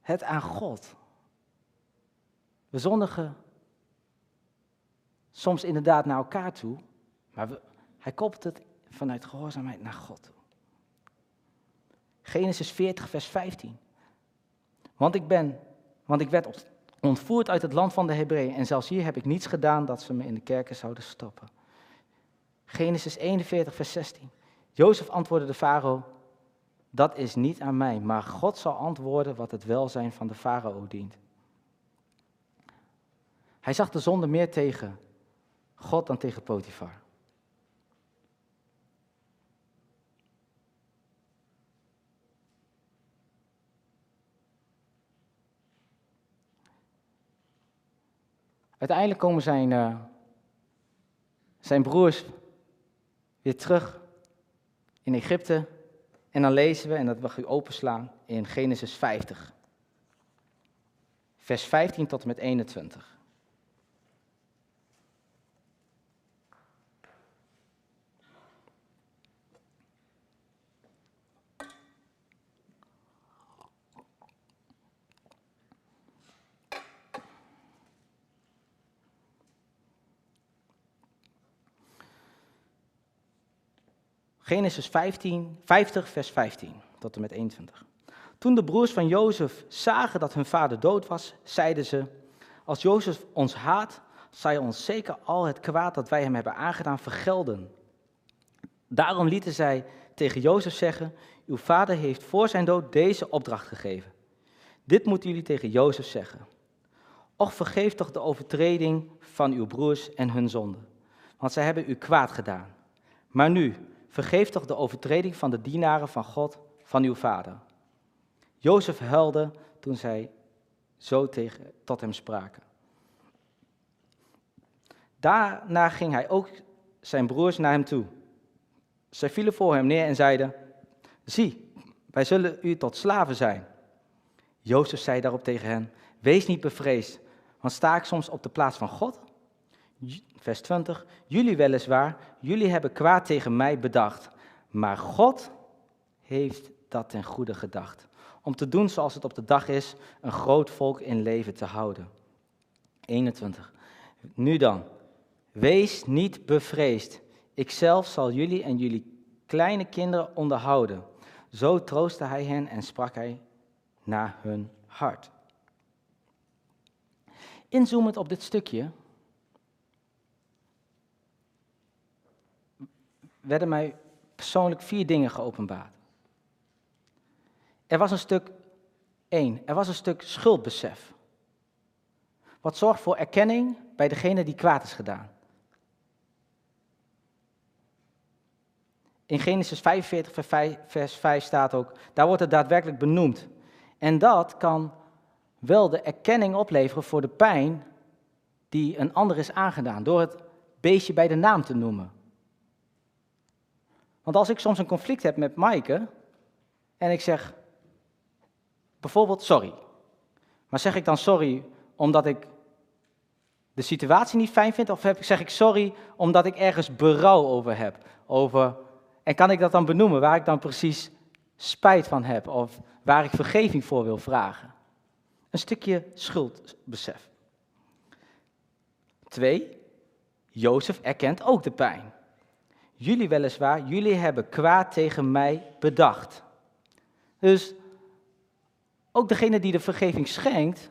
het aan God. We zondigen soms inderdaad naar elkaar toe, maar hij koppelt het vanuit gehoorzaamheid naar God toe. Genesis 40, vers 15. Want ik ben, want ik werd ontvoerd uit het land van de Hebreeën en zelfs hier heb ik niets gedaan dat ze me in de kerken zouden stoppen. Genesis 41, vers 16. Jozef antwoordde de farao, dat is niet aan mij, maar God zal antwoorden wat het welzijn van de farao dient. Hij zag de zonde meer tegen God dan tegen Potifar. Uiteindelijk komen zijn, uh, zijn broers weer terug in Egypte. En dan lezen we, en dat mag u openslaan, in Genesis 50. Vers 15 tot en met 21. Genesis 15, 50, vers 15 tot en met 21. Toen de broers van Jozef zagen dat hun vader dood was, zeiden ze: Als Jozef ons haat, zal hij ons zeker al het kwaad dat wij hem hebben aangedaan vergelden. Daarom lieten zij tegen Jozef zeggen: Uw vader heeft voor zijn dood deze opdracht gegeven. Dit moeten jullie tegen Jozef zeggen. Och, vergeef toch de overtreding van uw broers en hun zonde, want zij hebben u kwaad gedaan. Maar nu, vergeef toch de overtreding van de dienaren van God, van uw vader. Jozef huilde toen zij zo tegen, tot hem spraken. Daarna ging hij ook zijn broers naar hem toe. Zij vielen voor hem neer en zeiden, zie, wij zullen u tot slaven zijn. Jozef zei daarop tegen hen, wees niet bevreesd, want sta ik soms op de plaats van God? Vers 20. Jullie weliswaar, jullie hebben kwaad tegen mij bedacht. Maar God heeft dat ten goede gedacht. Om te doen zoals het op de dag is, een groot volk in leven te houden. 21. Nu dan, wees niet bevreesd. Ikzelf zal jullie en jullie kleine kinderen onderhouden. Zo troostte hij hen en sprak hij naar hun hart. Inzoomend op dit stukje werden mij persoonlijk vier dingen geopenbaard. Er was een stuk, één, er was een stuk schuldbesef. Wat zorgt voor erkenning bij degene die kwaad is gedaan. In Genesis 45, vers 5 staat ook, daar wordt het daadwerkelijk benoemd. En dat kan wel de erkenning opleveren voor de pijn die een ander is aangedaan, door het beestje bij de naam te noemen. Want als ik soms een conflict heb met Maaike en ik zeg bijvoorbeeld sorry. Maar zeg ik dan sorry omdat ik de situatie niet fijn vind? Of zeg ik sorry omdat ik ergens berouw over heb? Over, en kan ik dat dan benoemen waar ik dan precies spijt van heb? Of waar ik vergeving voor wil vragen? Een stukje schuldbesef. Twee, Jozef erkent ook de pijn. Jullie weliswaar, jullie hebben kwaad tegen mij bedacht. Dus ook degene die de vergeving schenkt,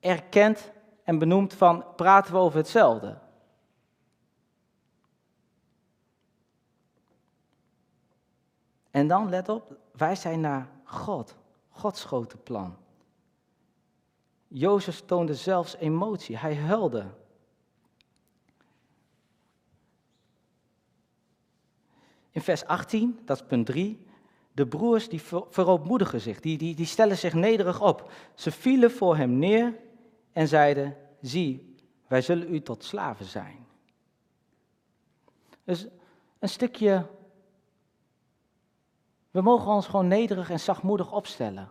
erkent en benoemt van praten we over hetzelfde. En dan let op, wij zijn naar God, Gods grote plan. Jozef toonde zelfs emotie, hij huilde. In vers 18, dat is punt 3, de broers die verootmoedigen zich, die, die, die stellen zich nederig op. Ze vielen voor hem neer en zeiden, zie, wij zullen u tot slaven zijn. Dus een stukje, we mogen ons gewoon nederig en zachtmoedig opstellen.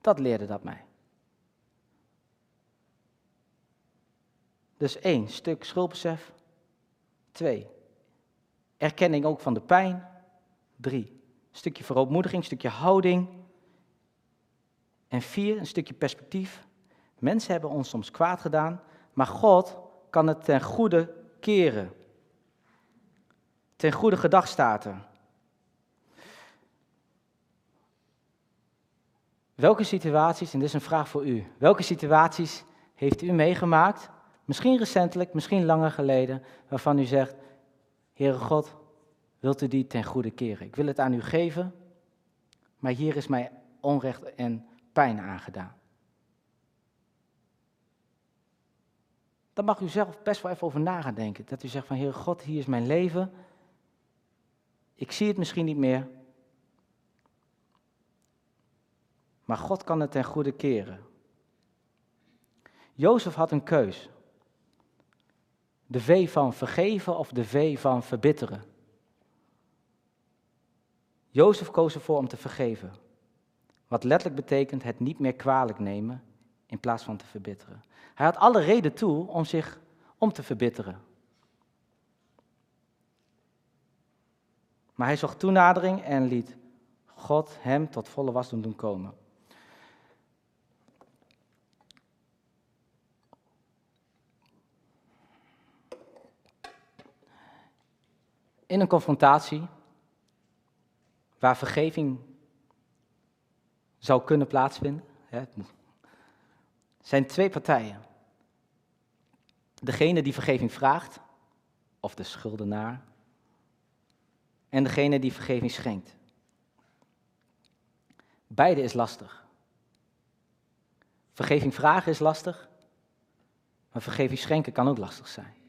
Dat leerde dat mij. Dus één, stuk schuldbesef. Twee, erkenning ook van de pijn. Drie, een stukje verootmoediging, een stukje houding. En vier, een stukje perspectief. Mensen hebben ons soms kwaad gedaan, maar God kan het ten goede keren. Ten goede gedag staat. Welke situaties, en dit is een vraag voor u, welke situaties heeft u meegemaakt, misschien recentelijk, misschien langer geleden, waarvan u zegt, Heere God, wilt u die ten goede keren? Ik wil het aan u geven, maar hier is mij onrecht en pijn aangedaan. Dan mag u zelf best wel even over na gaan denken. Dat u zegt van, Heer God, hier is mijn leven. Ik zie het misschien niet meer. Maar God kan het ten goede keren. Jozef had een keus. De V van vergeven of de V van verbitteren. Jozef koos ervoor om te vergeven. Wat letterlijk betekent het niet meer kwalijk nemen in plaats van te verbitteren. Hij had alle reden toe om zich om te verbitteren. Maar hij zocht toenadering en liet God hem tot volle was doen komen. In een confrontatie waar vergeving zou kunnen plaatsvinden, zijn twee partijen. Degene die vergeving vraagt, of de schuldenaar, en degene die vergeving schenkt. Beide is lastig. Vergeving vragen is lastig, maar vergeving schenken kan ook lastig zijn.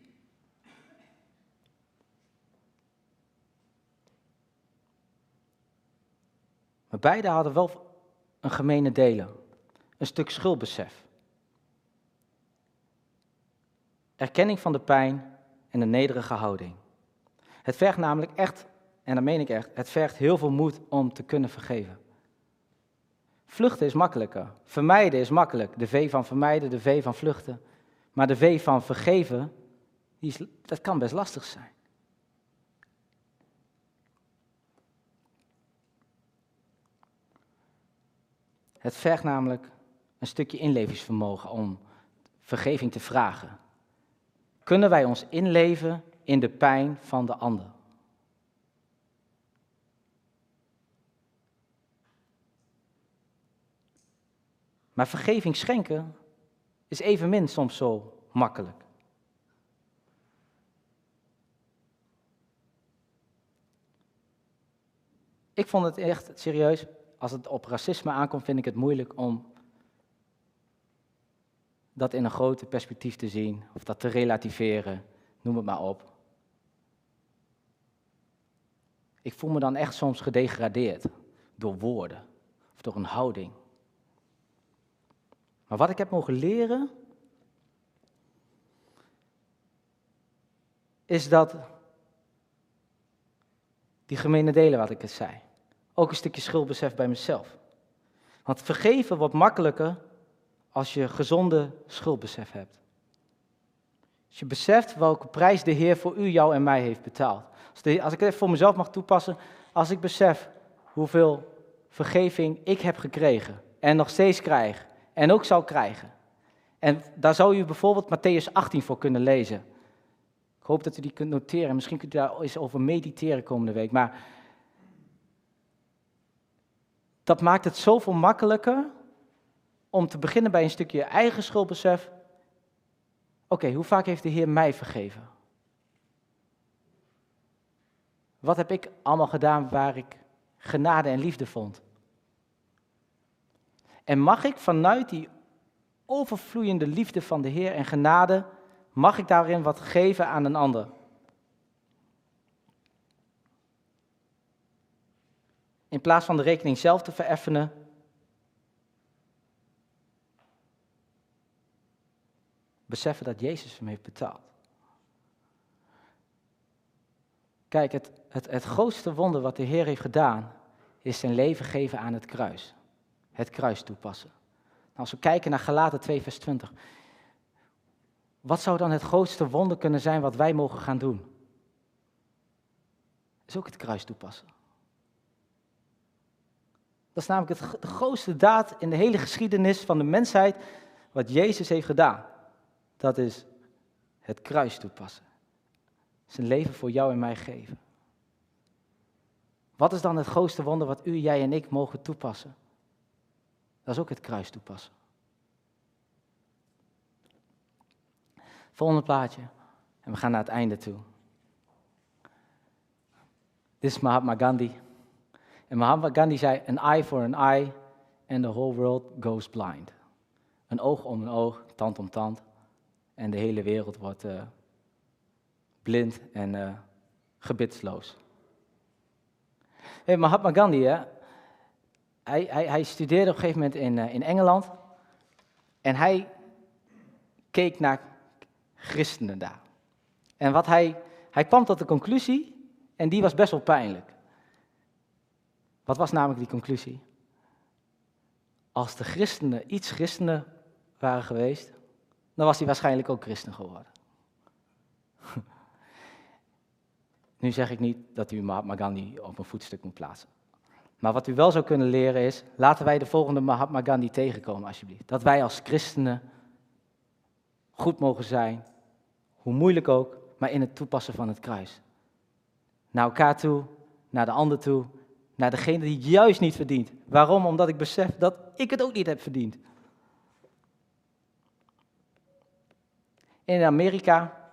Maar beide hadden wel een gemene delen, een stuk schuldbesef. erkenning van de pijn en een nederige houding. Het vergt namelijk echt, en dat meen ik echt, het vergt heel veel moed om te kunnen vergeven. Vluchten is makkelijker. Vermijden is makkelijk. De V van vermijden, de V van vluchten. Maar de V van vergeven, die is, dat kan best lastig zijn. Het vergt namelijk een stukje inlevingsvermogen om vergeving te vragen kunnen wij ons inleven in de pijn van de ander. Maar vergeving schenken is evenmin soms zo makkelijk. Ik vond het echt serieus, als het op racisme aankomt, vind ik het moeilijk om dat in een groter perspectief te zien, of dat te relativeren, noem het maar op. Ik voel me dan echt soms gedegradeerd door woorden of door een houding. Maar wat ik heb mogen leren, is dat die gemene delen wat ik het zei, ook een stukje schuldbesef bij mezelf. Want vergeven wordt makkelijker als je gezonde schuldbesef hebt. Als je beseft welke prijs de Heer voor u, jou en mij heeft betaald. Als, de- als ik het voor mezelf mag toepassen. Als ik besef hoeveel vergeving ik heb gekregen. En nog steeds krijg. En ook zal krijgen. En daar zou u bijvoorbeeld Matthäus 18 voor kunnen lezen. Ik hoop dat u die kunt noteren. Misschien kunt u daar eens over mediteren komende week. Maar dat maakt het zoveel makkelijker om te beginnen bij een stukje eigen schuldbesef. Oké, hoe vaak heeft de Heer mij vergeven? Wat heb ik allemaal gedaan waar ik genade en liefde vond? En mag ik vanuit die overvloeiende liefde van de Heer en genade, mag ik daarin wat geven aan een ander? In plaats van de rekening zelf te vereffenen, beseffen dat Jezus hem heeft betaald. Kijk, het, het, het grootste wonder wat de Heer heeft gedaan, is zijn leven geven aan het kruis. Het kruis toepassen. Nou, als we kijken naar Galaten 2, vers 20. Wat zou dan het grootste wonder kunnen zijn wat wij mogen gaan doen? Is ook het kruis toepassen. Dat is namelijk het, de grootste daad in de hele geschiedenis van de mensheid, wat Jezus heeft gedaan. Dat is het kruis toepassen. Zijn leven voor jou en mij geven. Wat is dan het grootste wonder wat u, jij en ik mogen toepassen? Dat is ook het kruis toepassen. Volgende plaatje. En we gaan naar het einde toe. Dit is Mahatma Gandhi. En Mahatma Gandhi zei: An eye for an eye and the whole world goes blind. Een oog om een oog, tand om tand. En de hele wereld wordt eh, blind en gebitsloos. Hey, Mahatma Gandhi, hè, hij, hij, hij studeerde op een gegeven moment in, eh, in Engeland. En hij keek naar christenen daar. En wat hij, hij kwam tot de conclusie, en die was best wel pijnlijk. Wat was namelijk die conclusie? Als de christenen iets christenen waren geweest, dan was hij waarschijnlijk ook christen geworden. Nu zeg ik niet dat u Mahatma Gandhi op een voetstuk moet plaatsen. Maar wat u wel zou kunnen leren is, laten wij de volgende Mahatma Gandhi tegenkomen alsjeblieft. Dat wij als christenen goed mogen zijn, hoe moeilijk ook, maar in het toepassen van het kruis. Naar elkaar toe, naar de ander toe, naar degene die het juist niet verdient. Waarom? Omdat ik besef dat ik het ook niet heb verdiend. In Amerika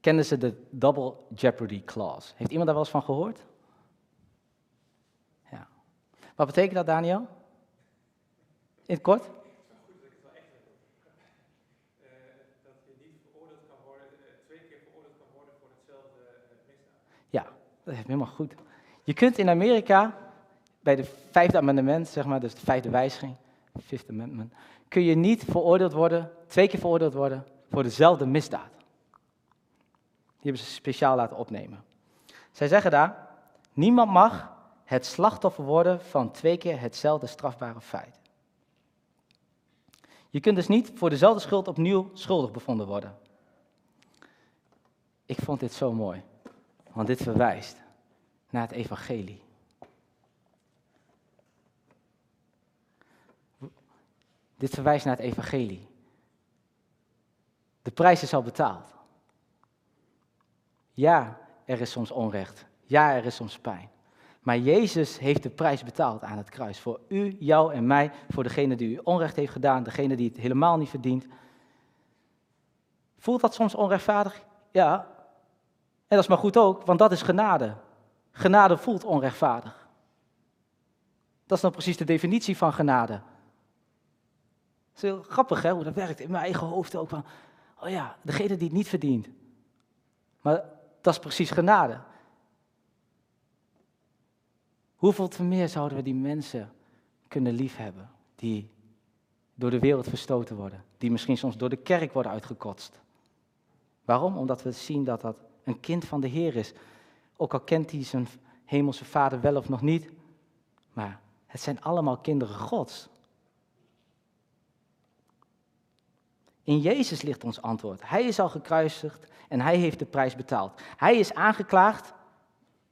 kenden ze de Double Jeopardy Clause. Heeft iemand daar wel eens van gehoord? Ja. Wat betekent dat, Daniel? In het kort? Ja, dat is helemaal goed. Je kunt in Amerika, bij de vijfde amendement, zeg maar, dus de vijfde wijziging, Fifth Amendment, kun je niet veroordeeld worden, twee keer veroordeeld worden voor dezelfde misdaad. Die hebben ze speciaal laten opnemen. Zij zeggen daar, niemand mag het slachtoffer worden van twee keer hetzelfde strafbare feit. Je kunt dus niet voor dezelfde schuld opnieuw schuldig bevonden worden. Ik vond dit zo mooi, want dit verwijst naar het evangelie. Dit verwijst naar het evangelie. De prijs is al betaald. Ja, er is soms onrecht. Ja, er is soms pijn. Maar Jezus heeft de prijs betaald aan het kruis. Voor u, jou en mij. Voor degene die u onrecht heeft gedaan. Degene die het helemaal niet verdient. Voelt dat soms onrechtvaardig? Ja. Dat is maar goed ook, want dat is genade. Genade voelt onrechtvaardig. Dat is nou precies de definitie van genade. Het is heel grappig hè, hoe dat werkt in mijn eigen hoofd ook. Van, oh ja, degene die het niet verdient. Maar dat is precies genade. Hoeveel te meer zouden we die mensen kunnen liefhebben die door de wereld verstoten worden, die misschien soms door de kerk worden uitgekotst. Waarom? Omdat we zien dat dat een kind van de Heer is. Ook al kent hij zijn hemelse vader wel of nog niet, maar het zijn allemaal kinderen Gods. In Jezus ligt ons antwoord. Hij is al gekruisigd en hij heeft de prijs betaald. Hij is aangeklaagd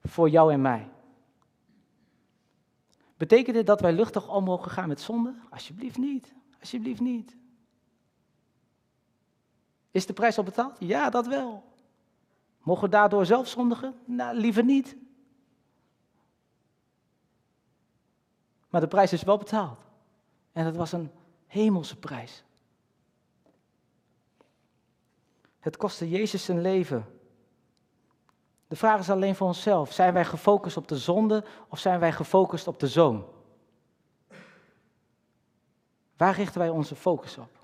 voor jou en mij. Betekent dit dat wij luchtig om mogen gaan met zonde? Alsjeblieft niet. Alsjeblieft niet. Is de prijs al betaald? Ja, dat wel. Mogen we daardoor zelf zondigen? Nou, liever niet. Maar de prijs is wel betaald. En dat was een hemelse prijs. Het kostte Jezus zijn leven. De vraag is alleen voor onszelf. Zijn wij gefocust op de zonde of zijn wij gefocust op de zoon? Waar richten wij onze focus op?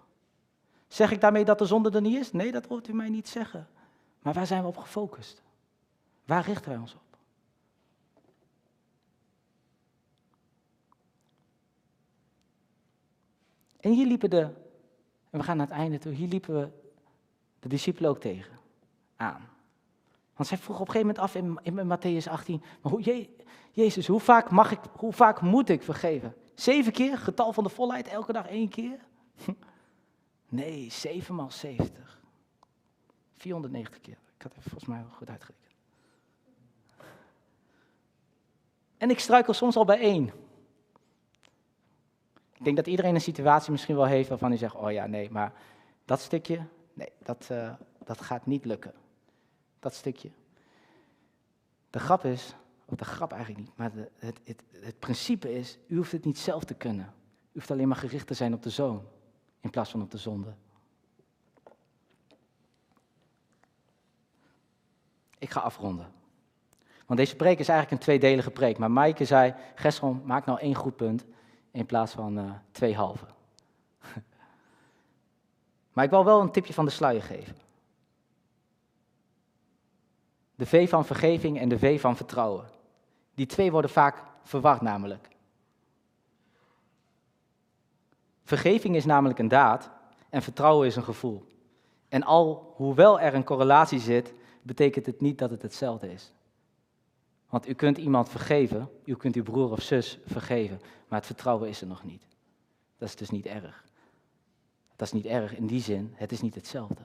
Zeg ik daarmee dat de zonde er niet is? Nee, dat hoort u mij niet zeggen. Maar waar zijn we op gefocust? Waar richten wij ons op? En hier liepen de, en we gaan naar het einde toe, hier liepen we de discipelen ook tegen aan. Want zij vroeg op een gegeven moment af in, in Matthäus 18, maar hoe, Je, Jezus, hoe vaak, mag ik, hoe vaak moet ik vergeven? Zeven keer, getal van de volheid, elke dag één keer? Nee, zeven maal zeventig. 490 keer. Ik had even volgens mij goed uitgerekend. En ik struikel soms al bij één. Ik denk dat iedereen een situatie misschien wel heeft waarvan hij zegt, oh ja, nee, maar dat stukje, nee, dat, uh, dat gaat niet lukken. Dat stukje. De grap is, of de grap eigenlijk niet, maar het, het, het principe is, u hoeft het niet zelf te kunnen. U hoeft alleen maar gericht te zijn op de zoon, in plaats van op de zonde. Ik ga afronden. Want deze preek is eigenlijk een tweedelige preek. Maar Maaike zei, Gesron, maak nou één goed punt in plaats van uh, twee halve. maar ik wil wel een tipje van de sluier geven. De V van vergeving en de V van vertrouwen. Die twee worden vaak verwacht namelijk. Vergeving is namelijk een daad en vertrouwen is een gevoel. En al hoewel er een correlatie zit, betekent het niet dat het hetzelfde is. Want u kunt iemand vergeven, u kunt uw broer of zus vergeven, maar het vertrouwen is er nog niet. Dat is dus niet erg. Dat is niet erg in die zin, het is niet hetzelfde.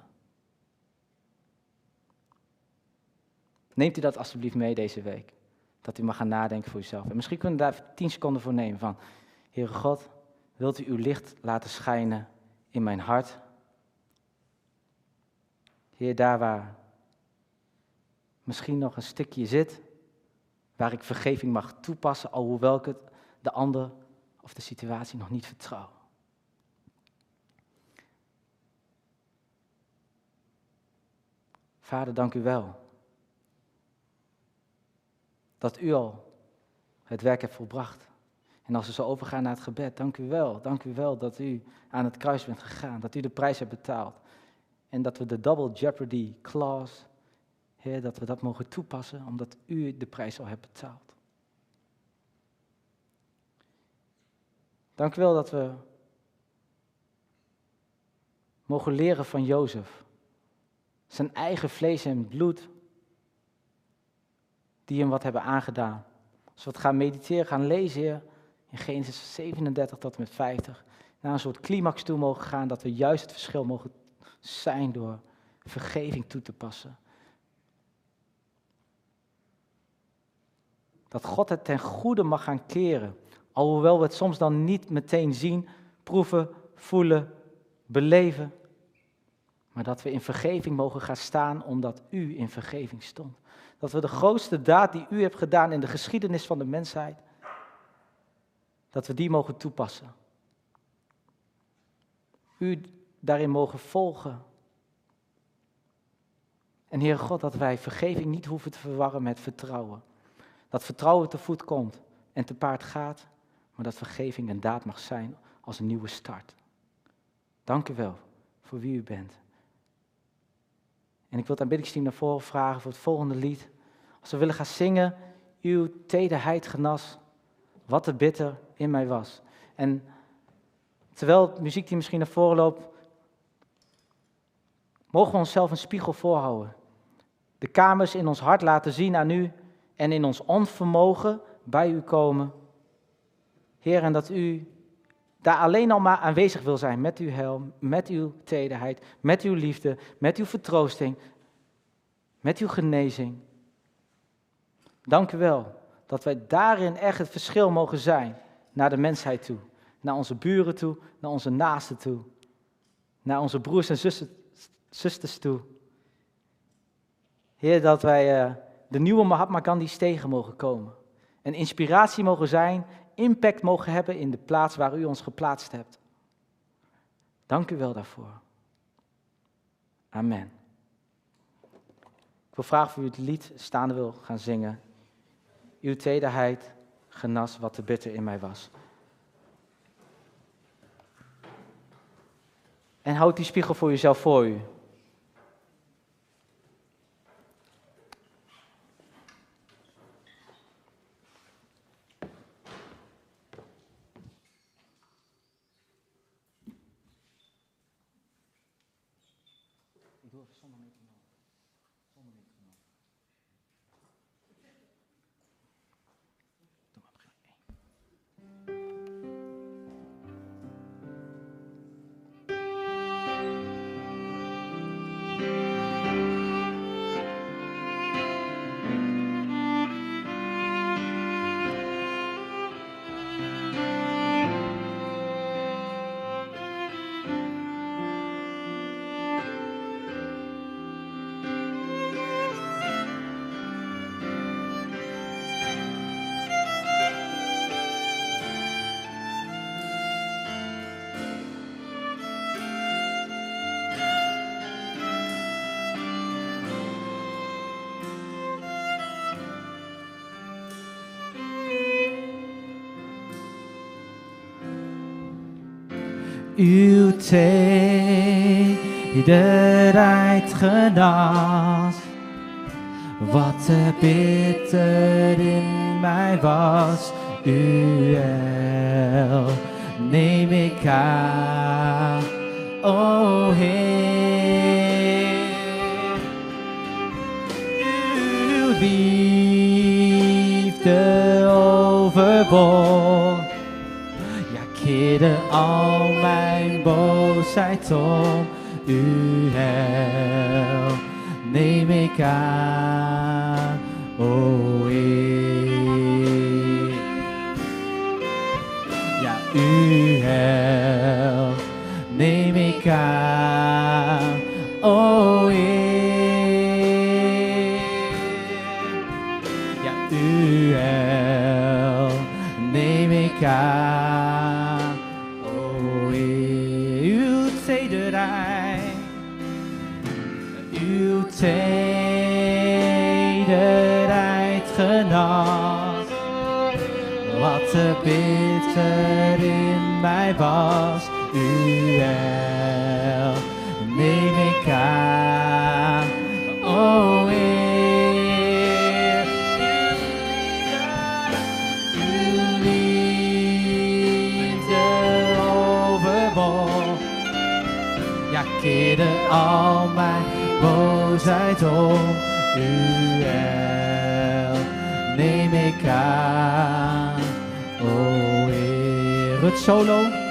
Neemt u dat alsjeblieft mee deze week. Dat u mag gaan nadenken voor uzelf. En misschien kunnen we daar tien seconden voor nemen van, Heere God, wilt u uw licht laten schijnen in mijn hart? Heer, daar waar misschien nog een stukje zit, waar ik vergeving mag toepassen, alhoewel ik het de ander of de situatie nog niet vertrouw. Vader, dank u wel dat u al het werk hebt volbracht. En als we zo overgaan naar het gebed, dank u wel, dank u wel dat u aan het kruis bent gegaan, dat u de prijs hebt betaald. En dat we de double jeopardy clause Heer, dat we dat mogen toepassen, omdat u de prijs al hebt betaald. Dank u wel dat we mogen leren van Jozef. Zijn eigen vlees en bloed, die hem wat hebben aangedaan. Als we het gaan mediteren, gaan lezen in Genesis 37 tot en met 50, naar een soort climax toe mogen gaan, dat we juist het verschil mogen zijn door vergeving toe te passen. Dat God het ten goede mag gaan keren. Alhoewel we het soms dan niet meteen zien, proeven, voelen, beleven. Maar dat we in vergeving mogen gaan staan omdat u in vergeving stond. Dat we de grootste daad die u hebt gedaan in de geschiedenis van de mensheid, dat we die mogen toepassen. U daarin mogen volgen. En Heer God, dat wij vergeving niet hoeven te verwarren met vertrouwen. Dat vertrouwen te voet komt en te paard gaat, maar dat vergeving een daad mag zijn als een nieuwe start. Dank u wel voor wie u bent. En ik wil het aanbiddingsteam naar voren vragen voor het volgende lied. Als we willen gaan zingen, uw tederheid genas, wat de bitter in mij was. En terwijl het muziekteam misschien naar voren loopt, mogen we onszelf een spiegel voorhouden. De kamers in ons hart laten zien aan u en in ons onvermogen bij u komen. Heer, en dat u daar alleen al maar aanwezig wil zijn met uw helm, met uw tederheid, met uw liefde, met uw vertroosting, met uw genezing. Dank u wel dat wij daarin echt het verschil mogen zijn naar de mensheid toe, naar onze buren toe, naar onze naasten toe, naar onze broers en zusters toe. Heer, dat wij uh, de nieuwe Mahatma Gandhi's tegen mogen komen. En inspiratie mogen zijn, impact mogen hebben in de plaats waar u ons geplaatst hebt. Dank u wel daarvoor. Amen. Ik wil vragen of u het lied staande wil gaan zingen. Uw tederheid genas wat te bitter in mij was. En houd die spiegel voor jezelf voor u. uw tederheid genas. Wat er bitter in mij was, u el, neem ik aan, o Heer. Uw liefde overwon al mijn boosheid om u hel. Neem ik aan, o Heer. Ja, u hel. Neem ik aan, was, u wel, neem ik aan, o Heer. Uw liefde overwon. Ja, keerde al mijn boosheid om. U wel, neem ik aan. O Heer, het solo.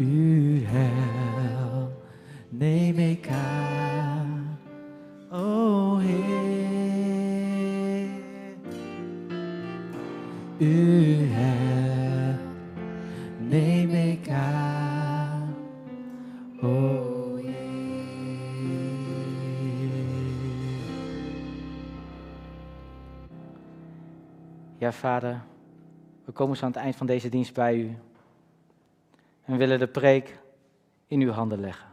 Uw hel neem ik aan. O Heer. Uw hel neem ik aan. O Heer. Ja, vader, we komen zo aan het eind van deze dienst bij u. En willen de preek in uw handen leggen.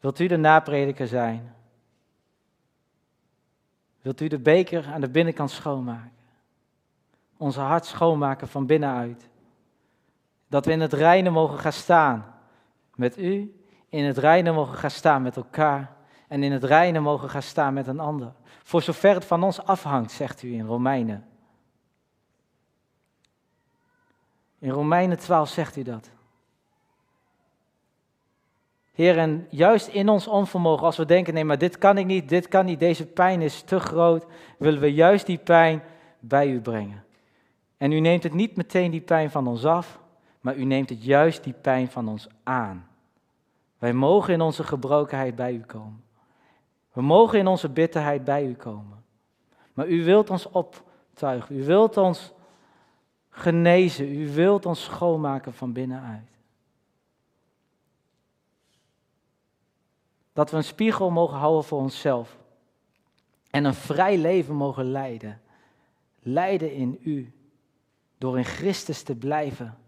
Wilt u de naprediker zijn? Wilt u de beker aan de binnenkant schoonmaken? Onze hart schoonmaken van binnenuit. Dat we in het reine mogen gaan staan met u, in het reine mogen gaan staan met elkaar en in het reine mogen gaan staan met een ander. Voor zover het van ons afhangt, zegt u in Romeinen. In Romeinen 12 zegt u dat. Heer, en juist in ons onvermogen, als we denken, nee, maar dit kan ik niet, dit kan niet, deze pijn is te groot, willen we juist die pijn bij u brengen. En u neemt het niet meteen die pijn van ons af, maar u neemt het juist die pijn van ons aan. Wij mogen in onze gebrokenheid bij u komen. We mogen in onze bitterheid bij u komen. Maar u wilt ons optuigen, u wilt ons genezen, u wilt ons schoonmaken van binnenuit. Dat we een spiegel mogen houden voor onszelf. En een vrij leven mogen leiden. Leiden in u. Door in Christus te blijven.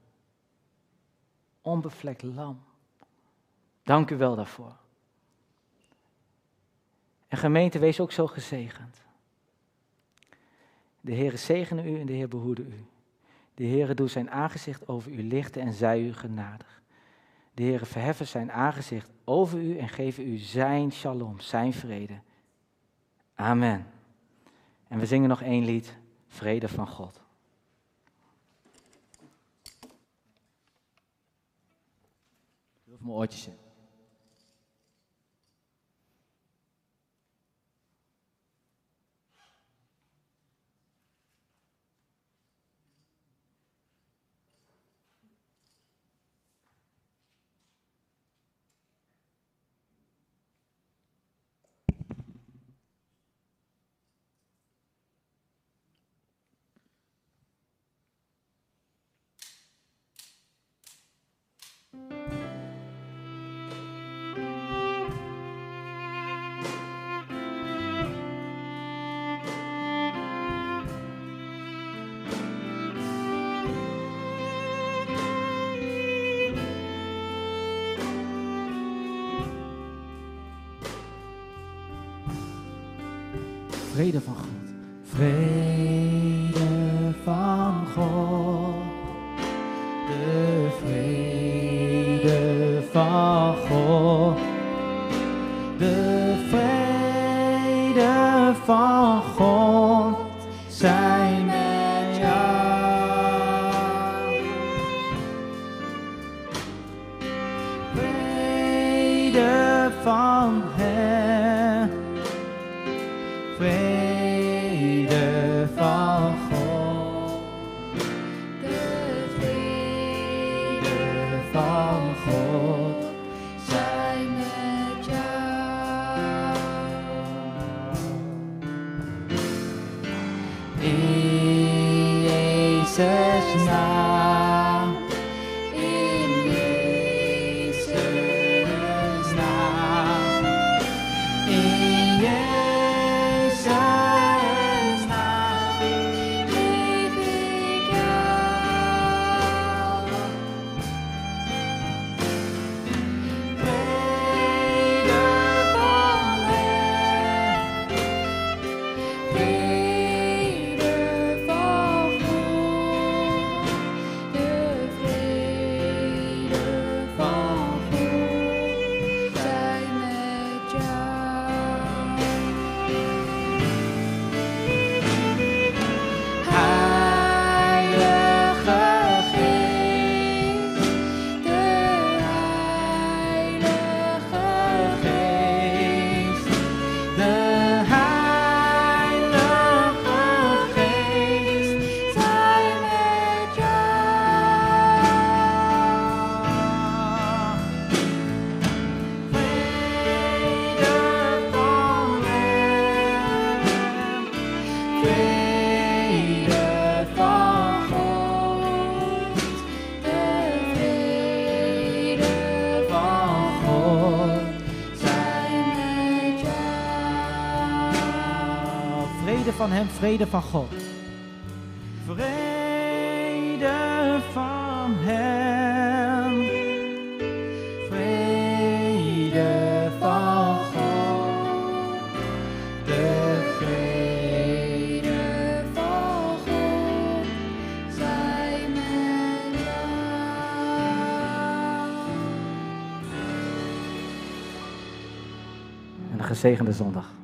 Onbevlekt lam. Dank u wel daarvoor. En gemeente, wees ook zo gezegend. De Heere zegene u en de Heer behoede u. De Heere doet zijn aangezicht over u lichten en zij u genadig. De Heere verheffen zijn aangezicht over u en geven u zijn shalom, zijn vrede. Amen. En we zingen nog één lied, Vrede van God. Veel mijn oortjes in. Vrede van. vrede van hem, vrede van God. Vrede van hem. Vrede van God. De vrede van God zij met jou. Een gezegende zondag.